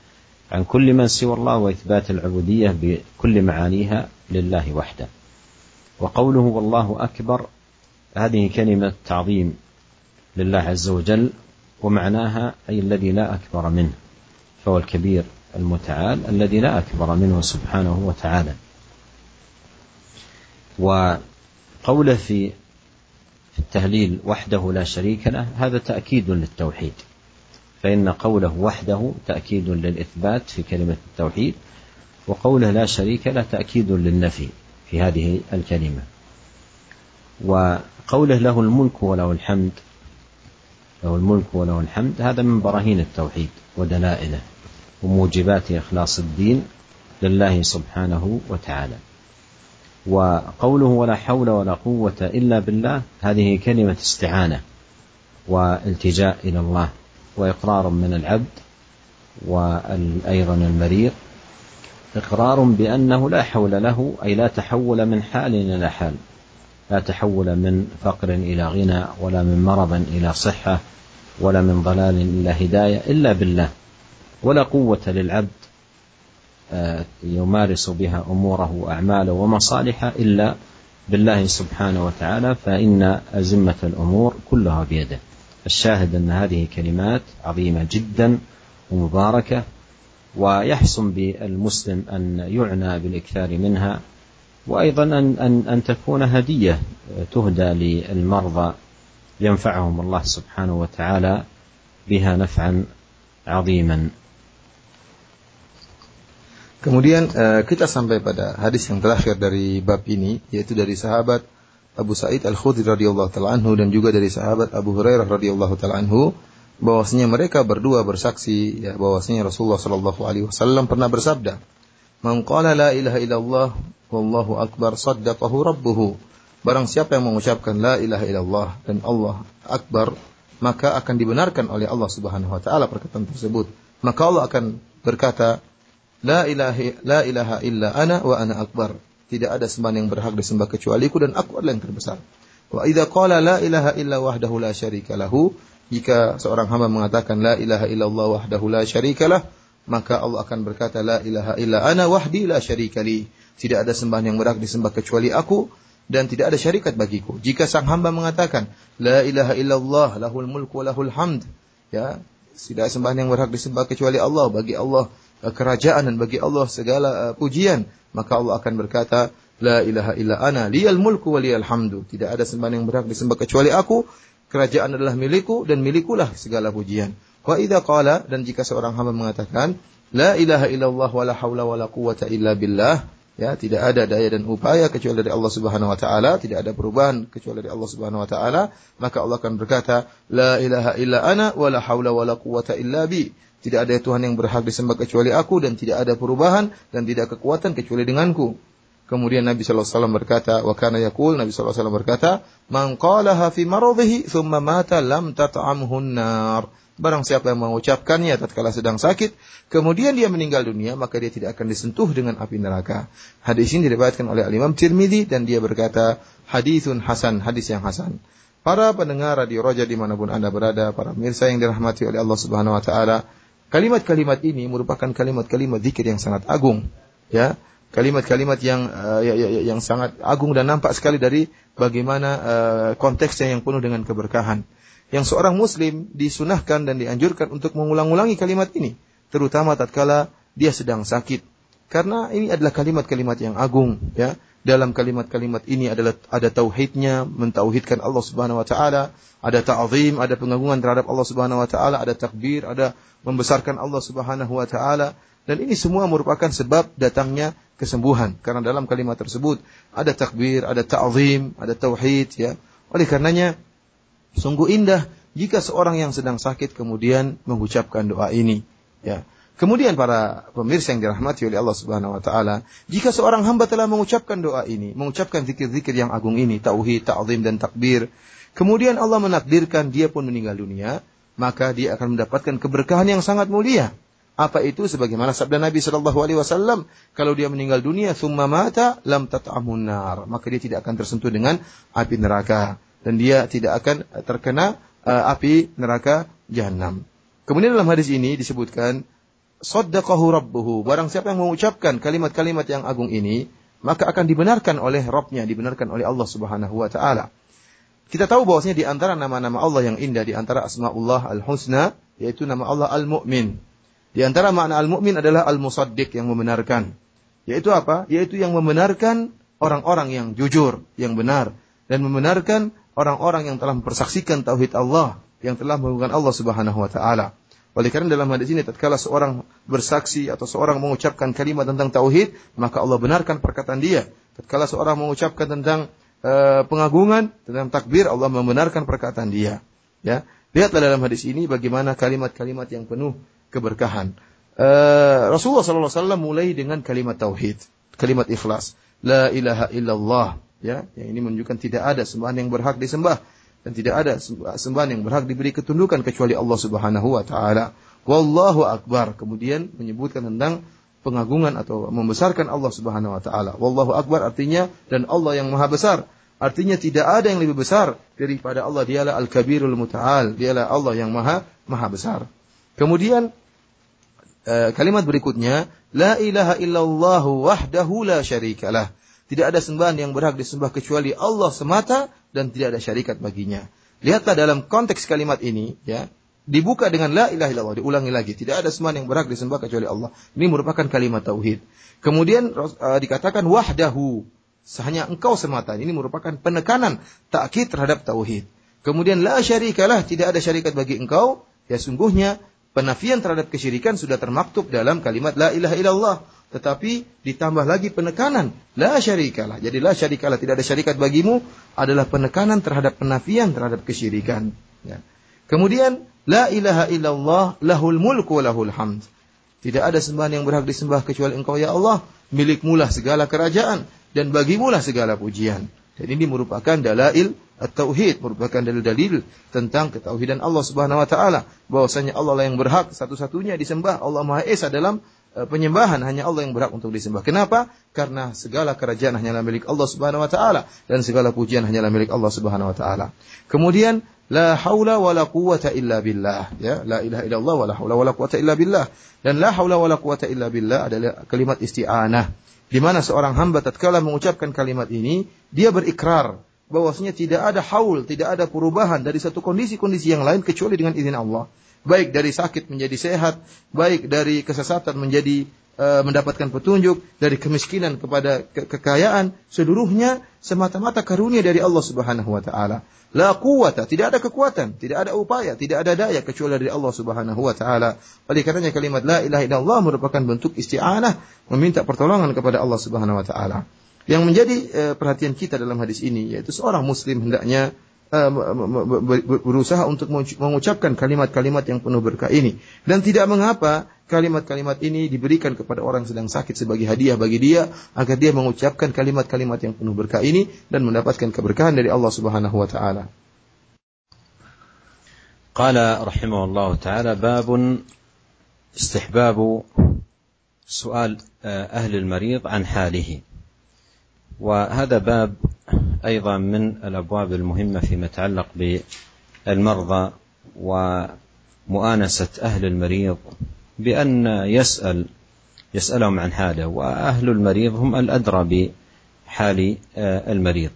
عن كل من سوى الله وإثبات العبودية بكل معانيها لله وحده. وقوله والله أكبر هذه كلمة تعظيم لله عز وجل ومعناها أي الذي لا أكبر منه فهو الكبير المتعال الذي لا أكبر منه سبحانه وتعالى. وقوله في في التهليل وحده لا شريك له هذا تأكيد للتوحيد. فإن قوله وحده تأكيد للإثبات في كلمة التوحيد وقوله لا شريك له تأكيد للنفي في هذه الكلمة. وقوله له الملك وله الحمد له الملك وله الحمد. هذا من براهين التوحيد ودلائله وموجبات إخلاص الدين لله سبحانه وتعالى. وقوله ولا حول ولا قوة إلا بالله هذه كلمة استعانة والتجاء إلى الله وإقرار من العبد وأيضا المريض. إقرار بأنه لا حول له أي لا تحول من حال إلى حال. لا تحول من فقر إلى غنى ولا من مرض إلى صحة ولا من ضلال إلى هداية إلا بالله. ولا قوة للعبد آه، يمارس بها أموره وأعماله ومصالحه إلا بالله سبحانه وتعالى فإن أزمة الأمور كلها بيده. الشاهد أن هذه كلمات عظيمة جدا ومباركة ويحسن بالمسلم أن يعنى بالإكثار منها. وأيضا أن, أن, أن تكون هدية تهدى للمرضى ينفعهم الله سبحانه وتعالى بها نفعا عظيما Kemudian kita sampai pada hadis yang terakhir dari bab ini yaitu dari sahabat Abu Sa'id Al-Khudri radhiyallahu taala anhu dan juga dari sahabat Abu Hurairah radhiyallahu taala anhu bahwasanya mereka berdua bersaksi ya bahwasanya Rasulullah sallallahu alaihi wasallam pernah bersabda Man qala la ilaha illallah wallahu akbar saddaqahu rabbuhu Barang siapa yang mengucapkan la ilaha illallah dan Allah akbar maka akan dibenarkan oleh Allah Subhanahu wa taala perkataan tersebut maka Allah akan berkata la ilaha la ilaha illa ana wa ana akbar tidak ada sembahan yang berhak disembah kecualiku dan aku adalah yang terbesar. Wa idza qala la ilaha illa wahdahu la syarika lahu, jika seorang hamba mengatakan la ilaha illallah wahdahu la syarikalah, maka Allah akan berkata la ilaha illa ana wahdi la syarika li. Tidak ada sembahan yang berhak disembah kecuali aku dan tidak ada syarikat bagiku. Jika sang hamba mengatakan la ilaha illallah lahul mulku lahul hamd, ya, tidak sembahan yang berhak disembah kecuali Allah, bagi Allah eh, kerajaan dan bagi Allah segala uh, pujian maka Allah akan berkata, La ilaha illa ana liyal mulku wa liyal hamdu. Tidak ada sembahan yang berhak disembah kecuali aku. Kerajaan adalah milikku dan milikulah segala pujian. Wa idza qala dan jika seorang hamba mengatakan la ilaha illallah wa la haula wa la quwata illa billah ya tidak ada daya dan upaya kecuali dari Allah Subhanahu wa taala, tidak ada perubahan kecuali dari Allah Subhanahu wa taala, maka Allah akan berkata la ilaha illa ana wa la haula wa la quwata illa bi. Tidak ada Tuhan yang berhak disembah kecuali aku dan tidak ada perubahan dan tidak kekuatan kecuali denganku. Kemudian Nabi SAW berkata, wa kana yakul, Nabi SAW berkata, Man qalaha fi maradhihi thumma mata lam tat'amhu nar. Barang siapa yang mengucapkannya tatkala sedang sakit, kemudian dia meninggal dunia, maka dia tidak akan disentuh dengan api neraka. Hadis ini diriwayatkan oleh Al-Imam dan dia berkata, hadithun hasan, hadis yang hasan. Para pendengar radio Roja di mana pun Anda berada, para pemirsa yang dirahmati oleh Allah Subhanahu Wa Taala, Kalimat-kalimat ini merupakan kalimat-kalimat zikir yang sangat agung, ya. kalimat-kalimat yang uh, yang sangat agung dan nampak sekali dari bagaimana uh, konteksnya yang penuh dengan keberkahan. Yang seorang muslim disunahkan dan dianjurkan untuk mengulang-ulangi kalimat ini, terutama tatkala dia sedang sakit. Karena ini adalah kalimat-kalimat yang agung, ya. Dalam kalimat-kalimat ini adalah ada tauhidnya, mentauhidkan Allah Subhanahu wa taala, ada ta'zim, ada pengagungan terhadap Allah Subhanahu wa taala, ada takbir, ada membesarkan Allah Subhanahu wa taala dan ini semua merupakan sebab datangnya kesembuhan karena dalam kalimat tersebut ada takbir, ada ta'zim, ada tauhid ya. Oleh karenanya sungguh indah jika seorang yang sedang sakit kemudian mengucapkan doa ini ya. Kemudian para pemirsa yang dirahmati oleh Allah Subhanahu wa taala, jika seorang hamba telah mengucapkan doa ini, mengucapkan zikir-zikir yang agung ini, tauhid, ta'zim dan takbir, kemudian Allah menakdirkan dia pun meninggal dunia, maka dia akan mendapatkan keberkahan yang sangat mulia. Apa itu sebagaimana sabda Nabi Shallallahu alaihi wasallam, kalau dia meninggal dunia thumma mata lam tat'amun nar, maka dia tidak akan tersentuh dengan api neraka dan dia tidak akan terkena uh, api neraka jahanam. Kemudian dalam hadis ini disebutkan saddaqahu rabbuhu. Barang siapa yang mengucapkan kalimat-kalimat yang agung ini, maka akan dibenarkan oleh Rabbnya, dibenarkan oleh Allah Subhanahu wa taala. Kita tahu bahwasanya di antara nama-nama Allah yang indah, di antara asmaullah al-husna, yaitu nama Allah al-mu'min. Di antara makna al-mu'min adalah al-musaddiq yang membenarkan. Yaitu apa? Yaitu yang membenarkan orang-orang yang jujur, yang benar. Dan membenarkan orang-orang yang telah mempersaksikan tauhid Allah, yang telah menggunakan Allah subhanahu wa ta'ala. Oleh karena dalam hadis ini tatkala seorang bersaksi atau seorang mengucapkan kalimat tentang tauhid, maka Allah benarkan perkataan dia. Tatkala seorang mengucapkan tentang uh, pengagungan, tentang takbir, Allah membenarkan perkataan dia. Ya. Lihatlah dalam hadis ini bagaimana kalimat-kalimat yang penuh keberkahan. Uh, Rasulullah SAW mulai dengan kalimat tauhid, kalimat ikhlas, la ilaha illallah. Ya, yang ini menunjukkan tidak ada sembahan yang berhak disembah dan tidak ada sembahan yang berhak diberi ketundukan kecuali Allah Subhanahu wa taala. Wallahu akbar. Kemudian menyebutkan tentang pengagungan atau membesarkan Allah Subhanahu wa taala. Wallahu akbar artinya dan Allah yang maha besar. Artinya tidak ada yang lebih besar daripada Allah. Dialah Al-Kabirul Muta'al. Dialah Allah yang maha maha besar. Kemudian eh, kalimat berikutnya, La ilaha illallah wahdahu la syarikalah. Tidak ada sembahan yang berhak disembah kecuali Allah semata dan tidak ada syarikat baginya. Lihatlah dalam konteks kalimat ini, ya, dibuka dengan la ilaha illallah, diulangi lagi. Tidak ada sembahan yang berhak disembah kecuali Allah. Ini merupakan kalimat tauhid. Kemudian uh, dikatakan wahdahu, hanya engkau semata. Ini merupakan penekanan takkid terhadap tauhid. Kemudian la syarikalah, tidak ada syarikat bagi engkau. Ya sungguhnya penafian terhadap kesyirikan sudah termaktub dalam kalimat la ilaha illallah tetapi ditambah lagi penekanan la syarikalah. Jadi la syarikalah tidak ada syarikat bagimu adalah penekanan terhadap penafian terhadap kesyirikan. Ya. Kemudian la ilaha illallah lahul mulku lahul hamd. Tidak ada sembahan yang berhak disembah kecuali Engkau ya Allah, milikmulah segala kerajaan dan bagimulah segala pujian. Dan ini merupakan dalail at-tauhid, merupakan dalil-dalil tentang ketauhidan Allah Subhanahu wa taala, bahwasanya Allah lah yang berhak satu-satunya disembah, Allah Maha Esa dalam penyembahan hanya Allah yang berhak untuk disembah. Kenapa? Karena segala kerajaan hanyalah milik Allah Subhanahu wa taala dan segala pujian hanyalah milik Allah Subhanahu wa taala. Kemudian la haula wala quwata illa billah ya la ilaha illallah wala haula wala quwata illa billah dan la haula wala quwata illa billah adalah kalimat isti'anah di mana seorang hamba tatkala mengucapkan kalimat ini dia berikrar bahwasanya tidak ada haul, tidak ada perubahan dari satu kondisi-kondisi yang lain kecuali dengan izin Allah baik dari sakit menjadi sehat, baik dari kesesatan menjadi uh, mendapatkan petunjuk, dari kemiskinan kepada ke kekayaan, seluruhnya semata-mata karunia dari Allah Subhanahu wa taala. La quwata, tidak ada kekuatan, tidak ada upaya, tidak ada daya kecuali dari Allah Subhanahu wa taala. Oleh karenanya kalimat la ilaha illallah merupakan bentuk isti'anah, meminta pertolongan kepada Allah Subhanahu wa taala. Yang menjadi uh, perhatian kita dalam hadis ini yaitu seorang muslim hendaknya berusaha untuk mengucapkan kalimat-kalimat yang penuh berkah ini dan tidak mengapa kalimat-kalimat ini diberikan kepada orang sedang sakit sebagai hadiah bagi dia agar dia mengucapkan kalimat-kalimat yang penuh berkah ini dan mendapatkan keberkahan dari Allah Subhanahu wa taala. قال رحمه الله تعالى باب استحباب سؤال أهل المريض عن حاله وهذا باب أيضا من الأبواب المهمة فيما يتعلق بالمرضى ومؤانسة أهل المريض بأن يسأل يسألهم عن حاله وأهل المريض هم الأدرى بحال المريض.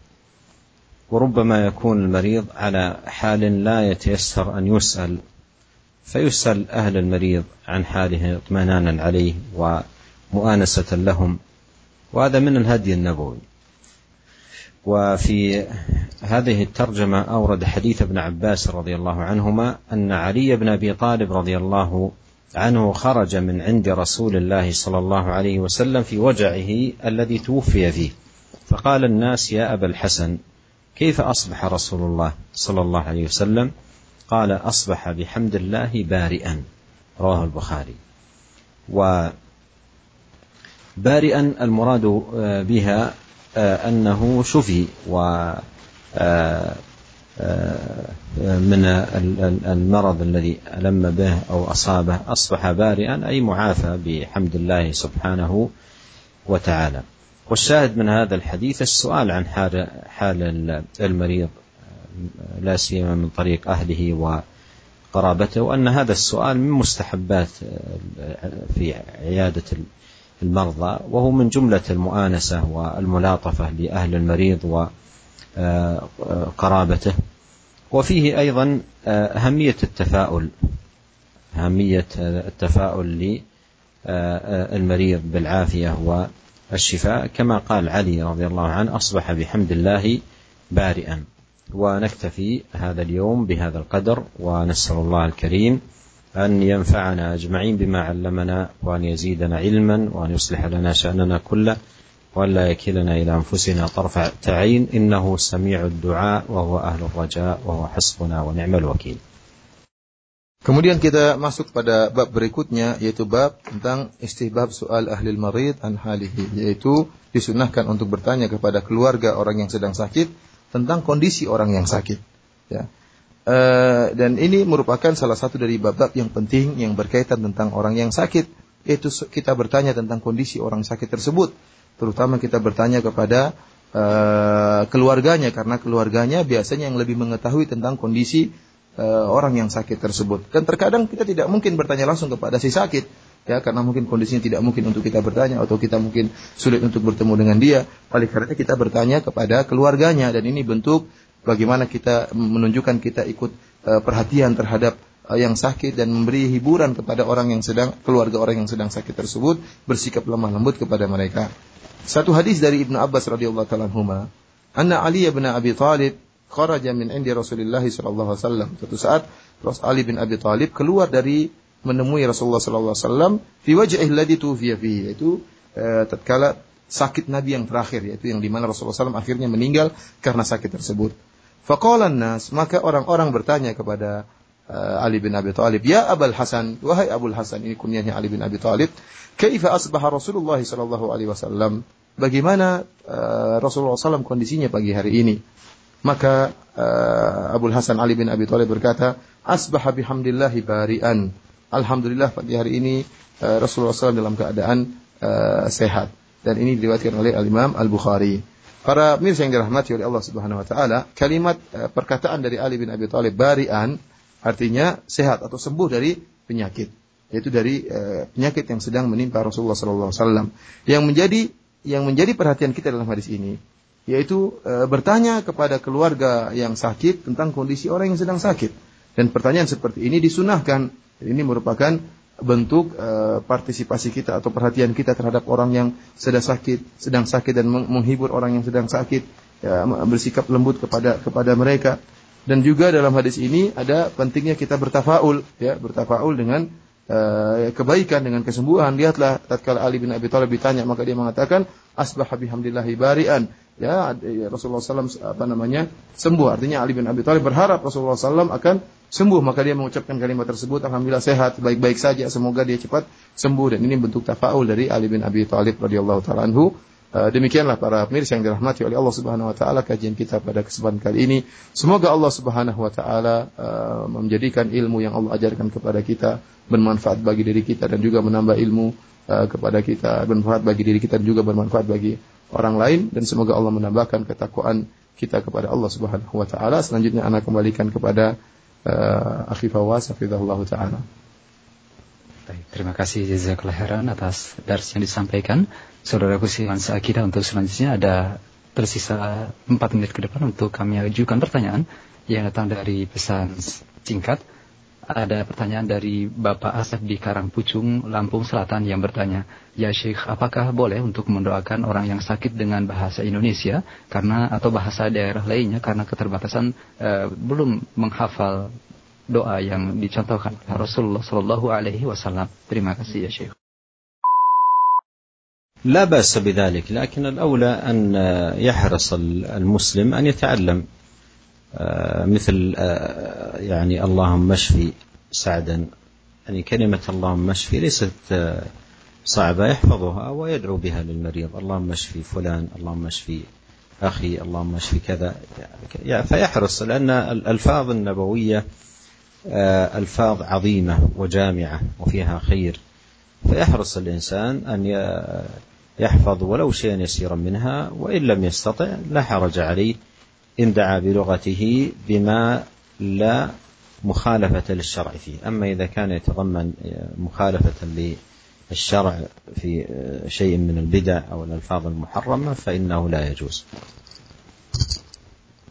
وربما يكون المريض على حال لا يتيسر أن يسأل فيسأل أهل المريض عن حاله اطمئنانا عليه ومؤانسة لهم. وهذا من الهدي النبوي. وفي هذه الترجمة أورد حديث ابن عباس رضي الله عنهما أن علي بن أبي طالب رضي الله عنه خرج من عند رسول الله صلى الله عليه وسلم في وجعه الذي توفي فيه. فقال الناس يا أبا الحسن كيف أصبح رسول الله صلى الله عليه وسلم؟ قال أصبح بحمد الله بارئا. رواه البخاري. وبارئا المراد بها أنه شفي و من المرض الذي ألم به أو أصابه أصبح بارئا أي معافى بحمد الله سبحانه وتعالى. والشاهد من هذا الحديث السؤال عن حال حال المريض لا سيما من طريق أهله وقرابته وأن هذا السؤال من مستحبات في عيادة المرضى وهو من جملة المؤانسة والملاطفة لأهل المريض وقرابته وفيه أيضا أهمية التفاؤل أهمية التفاؤل للمريض بالعافية الشفاء كما قال علي رضي الله عنه أصبح بحمد الله بارئا. ونكتفي هذا اليوم بهذا القدر ونسأل الله الكريم أن ينفعنا أجمعين بما علمنا وأن يزيدنا علما وأن يصلح لنا شأننا كله وأن لا يكلنا إلى أنفسنا طرف عين إنه سميع الدعاء وهو أهل الرجاء وهو حسبنا ونعم الوكيل Kemudian kita masuk pada bab berikutnya yaitu bab tentang istihbab soal ahli marid an halihi yaitu disunahkan untuk bertanya kepada keluarga orang yang sedang sakit tentang kondisi orang yang sakit ya. E, dan ini merupakan salah satu dari bab-bab yang penting yang berkaitan tentang orang yang sakit. Yaitu kita bertanya tentang kondisi orang sakit tersebut. Terutama kita bertanya kepada e, keluarganya. Karena keluarganya biasanya yang lebih mengetahui tentang kondisi uh, orang yang sakit tersebut. Dan terkadang kita tidak mungkin bertanya langsung kepada si sakit, ya karena mungkin kondisinya tidak mungkin untuk kita bertanya atau kita mungkin sulit untuk bertemu dengan dia. Oleh karena kita bertanya kepada keluarganya. Dan ini bentuk bagaimana kita menunjukkan kita ikut uh, perhatian terhadap uh, yang sakit dan memberi hiburan kepada orang yang sedang keluarga orang yang sedang sakit tersebut bersikap lemah lembut kepada mereka. Satu hadis dari Ibnu Abbas radhiyallahu taala anna Ali bin Abi Thalib kharaja min indi Rasulullah sallallahu alaihi wasallam. Suatu saat Rasul Ali bin Abi Thalib keluar dari menemui Rasulullah sallallahu alaihi wasallam fi wajhihi alladhi fihi yaitu eh, tatkala sakit Nabi yang terakhir yaitu yang di mana Rasulullah SAW akhirnya meninggal karena sakit tersebut. Faqala nas maka orang-orang bertanya kepada uh, Ali bin Abi Thalib, "Ya Abul Hasan, wahai Abul Hasan, ini kunyahnya Ali bin Abi Thalib, kaifa asbaha Rasulullah sallallahu alaihi wasallam?" Bagaimana uh, Rasulullah SAW kondisinya pagi hari ini? Maka uh, Abu Hasan Ali bin Abi Thalib berkata, "Asbaha bihamdillahi barian." Alhamdulillah pagi hari ini uh, Rasulullah SAW dalam keadaan uh, sehat. Dan ini diriwayatkan oleh Al-Imam Al-Bukhari. Para mirsa yang dirahmati oleh Allah Subhanahu wa taala, kalimat uh, perkataan dari Ali bin Abi Thalib barian artinya sehat atau sembuh dari penyakit, yaitu dari uh, penyakit yang sedang menimpa Rasulullah sallallahu alaihi wasallam. Yang menjadi yang menjadi perhatian kita dalam hadis ini yaitu e, bertanya kepada keluarga yang sakit tentang kondisi orang yang sedang sakit. Dan pertanyaan seperti ini disunahkan. Ini merupakan bentuk e, partisipasi kita atau perhatian kita terhadap orang yang sedang sakit, sedang sakit dan menghibur orang yang sedang sakit, ya, bersikap lembut kepada kepada mereka. Dan juga dalam hadis ini ada pentingnya kita bertafaul, ya, bertafaul dengan uh, kebaikan dengan kesembuhan. Lihatlah tatkala Ali bin Abi Thalib ditanya maka dia mengatakan asbaha bihamdillahi barian ya, ya Rasulullah SAW apa namanya sembuh. Artinya Ali bin Abi Thalib berharap Rasulullah SAW akan sembuh. Maka dia mengucapkan kalimat tersebut alhamdulillah sehat baik-baik saja. Semoga dia cepat sembuh. Dan ini bentuk tafaul dari Ali bin Abi Thalib radhiyallahu taala anhu. Uh, demikianlah para pemirsa yang dirahmati oleh Allah Subhanahu wa taala kajian kita pada kesempatan kali ini. Semoga Allah Subhanahu wa taala uh, menjadikan ilmu yang Allah ajarkan kepada kita bermanfaat bagi diri kita dan juga menambah ilmu uh, kepada kita, bermanfaat bagi diri kita dan juga bermanfaat bagi orang lain dan semoga Allah menambahkan ketakwaan kita kepada Allah Subhanahu wa taala. Selanjutnya anak kembalikan kepada uh, Akhi Fawaz hafizahullah taala. Terima kasih jazakallah khairan atas dars yang disampaikan. Saudaraku Siwan kita untuk selanjutnya ada tersisa 4 menit ke depan untuk kami ajukan pertanyaan yang datang dari pesan singkat ada pertanyaan dari Bapak Asep di Karangpucung, Lampung Selatan yang bertanya, Ya Syekh, apakah boleh untuk mendoakan orang yang sakit dengan bahasa Indonesia karena atau bahasa daerah lainnya karena keterbatasan uh, belum menghafal doa yang dicontohkan Rasulullah Shallallahu Alaihi Wasallam. Terima kasih ya Syekh. لا بأس بذلك لكن الأولى أن يحرص المسلم أن يتعلم آه، مثل آه، يعني اللهم اشفي سعدا يعني كلمة اللهم اشفي ليست آه، صعبة يحفظها ويدعو بها للمريض. اللهم اشفي فلان اللهم اشفي أخي اللهم اشفي كذا فيحرص لأن الألفاظ النبوية ألفاظ عظيمة وجامعة وفيها خير. فيحرص الإنسان أن يحفظ ولو شيئا يسيرا منها وإن لم يستطع لا حرج عليه. إن دعا بلغته بما لا مخالفة للشرع فيه أما إذا كان يتضمن مخالفة للشرع في شيء من البدع أو الألفاظ المحرمة فإنه لا يجوز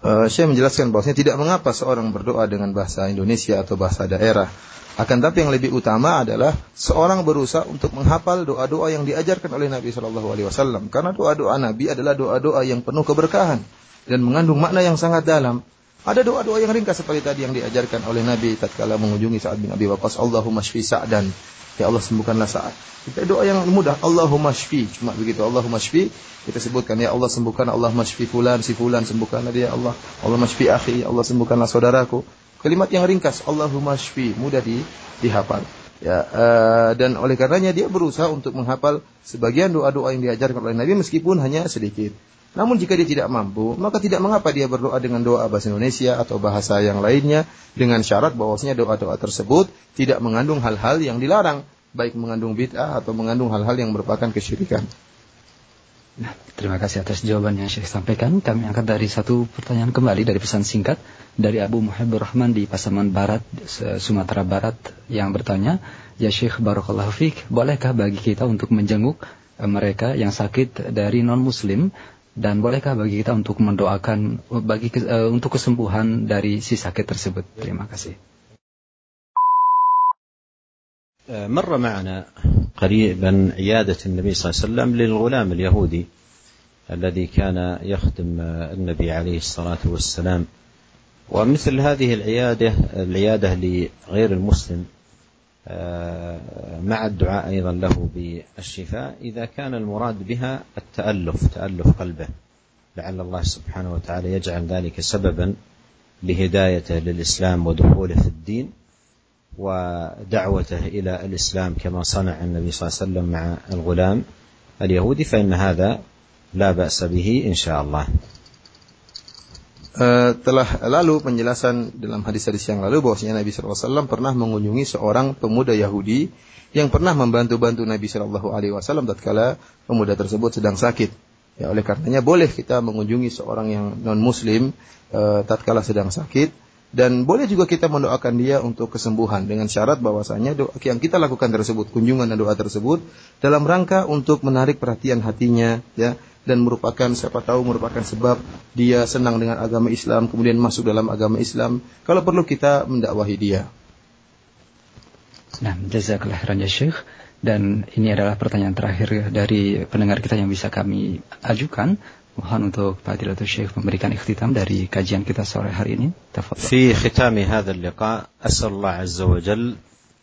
Uh, saya menjelaskan bahwasanya tidak mengapa seorang berdoa dengan bahasa Indonesia atau bahasa daerah. Akan tapi yang lebih utama adalah seorang berusaha untuk menghafal doa-doa yang diajarkan oleh Nabi Shallallahu Alaihi Wasallam. Karena doa-doa Nabi adalah doa-doa yang penuh keberkahan dan mengandung makna yang sangat dalam. Ada doa-doa yang ringkas seperti tadi yang diajarkan oleh Nabi tatkala mengunjungi Sa'ad bin Abi Waqqas, Allahumma shfi Sa'dan. Ya Allah sembuhkanlah Sa'ad. Kita doa yang mudah, Allahumma shfi. Cuma begitu, Allahumma shfi. Kita sebutkan, ya Allah sembuhkan, Allahumma shfi fulan, si fulan sembuhkanlah dia, Allah. Allahumma shfi akhi, ya Allah sembuhkanlah saudaraku. Kalimat yang ringkas, Allahumma shfi, mudah di, dihafal. Ya, uh, dan oleh karenanya dia berusaha untuk menghafal sebagian doa-doa yang diajarkan oleh Nabi meskipun hanya sedikit. Namun jika dia tidak mampu, maka tidak mengapa dia berdoa dengan doa bahasa Indonesia atau bahasa yang lainnya dengan syarat bahwasanya doa-doa tersebut tidak mengandung hal-hal yang dilarang, baik mengandung bid'ah atau mengandung hal-hal yang merupakan kesyirikan. Nah, terima kasih atas jawaban yang Syekh sampaikan. Kami angkat dari satu pertanyaan kembali dari pesan singkat dari Abu Muhammad Rahman di Pasaman Barat, Sumatera Barat yang bertanya, Ya Syekh Barakallahu Fik, bolehkah bagi kita untuk menjenguk eh, mereka yang sakit dari non-muslim dan bolehkah bagi kita untuk mendoakan bagi uh, untuk kesembuhan dari si sakit tersebut? Terima kasih. مر معنا قريبا عيادة النبي صلى الله عليه وسلم للغلام اليهودي الذي كان يخدم النبي عليه الصلاة والسلام ومثل هذه العيادة العيادة لغير المسلم مع الدعاء أيضا له بالشفاء إذا كان المراد بها التألف تألف قلبه. لعل الله سبحانه وتعالى يجعل ذلك سببا لهدايته للإسلام ودخوله في الدين ودعوته إلى الإسلام كما صنع النبي صلى الله عليه وسلم مع الغلام اليهودي فإن هذا لا بأس به إن شاء الله. Uh, telah lalu penjelasan dalam hadis-hadis yang lalu bahwasanya Nabi SAW pernah mengunjungi seorang pemuda Yahudi yang pernah membantu-bantu Nabi Shallallahu Alaihi Wasallam tatkala pemuda tersebut sedang sakit. Ya, oleh karenanya boleh kita mengunjungi seorang yang non Muslim uh, tatkala sedang sakit dan boleh juga kita mendoakan dia untuk kesembuhan dengan syarat bahwasanya doa yang kita lakukan tersebut kunjungan dan doa tersebut dalam rangka untuk menarik perhatian hatinya ya dan merupakan siapa tahu merupakan sebab dia senang dengan agama Islam kemudian masuk dalam agama Islam kalau perlu kita mendakwahi dia. Nah, jazakallah khairan ya Syekh dan ini adalah pertanyaan terakhir dari pendengar kita yang bisa kami ajukan. Mohon untuk Pak Fadilatul Syekh memberikan ikhtitam dari kajian kita sore hari ini. Tafadhol. Fi khitami hadha liqa, azza wa jal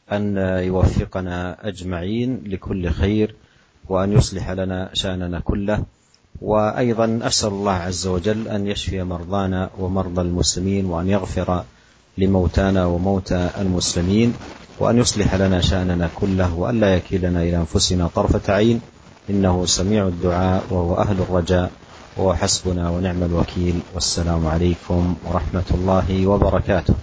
an yuwaffiqana ajma'in li kulli khair wa an yuslih lana sya'nana kullah. وأيضا أسأل الله عز وجل أن يشفي مرضانا ومرضى المسلمين وأن يغفر لموتانا وموتى المسلمين وأن يصلح لنا شأننا كله وأن لا يكلنا إلى أنفسنا طرفة عين. إنه سميع الدعاء وهو أهل الرجاء وهو حسبنا ونعم الوكيل. والسلام عليكم ورحمة الله وبركاته.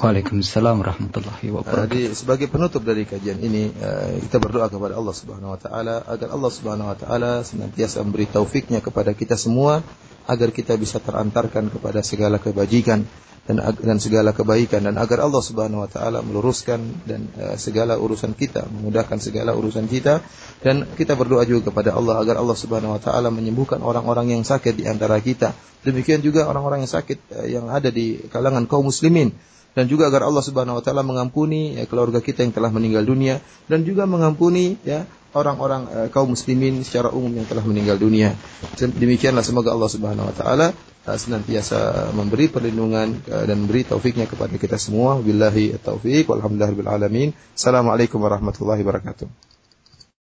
Waalaikumsalam warahmatullahi wabarakatuh. Jadi sebagai penutup dari kajian ini eh, kita berdoa kepada Allah Subhanahu wa taala agar Allah Subhanahu wa taala senantiasa memberi taufiknya kepada kita semua agar kita bisa terantarkan kepada segala kebajikan dan dan segala kebaikan dan agar Allah Subhanahu wa taala meluruskan dan uh, segala urusan kita, memudahkan segala urusan kita dan kita berdoa juga kepada Allah agar Allah Subhanahu wa taala menyembuhkan orang-orang yang sakit di antara kita. Demikian juga orang-orang yang sakit uh, yang ada di kalangan kaum muslimin dan juga agar Allah Subhanahu wa taala mengampuni ya, keluarga kita yang telah meninggal dunia dan juga mengampuni ya orang-orang uh, kaum muslimin secara umum yang telah meninggal dunia. Demikianlah semoga Allah Subhanahu wa taala uh, senantiasa memberi perlindungan uh, dan beri taufiknya kepada kita semua. Billahi taufiq walhamdulillahirabbil alamin. Assalamualaikum warahmatullahi wabarakatuh.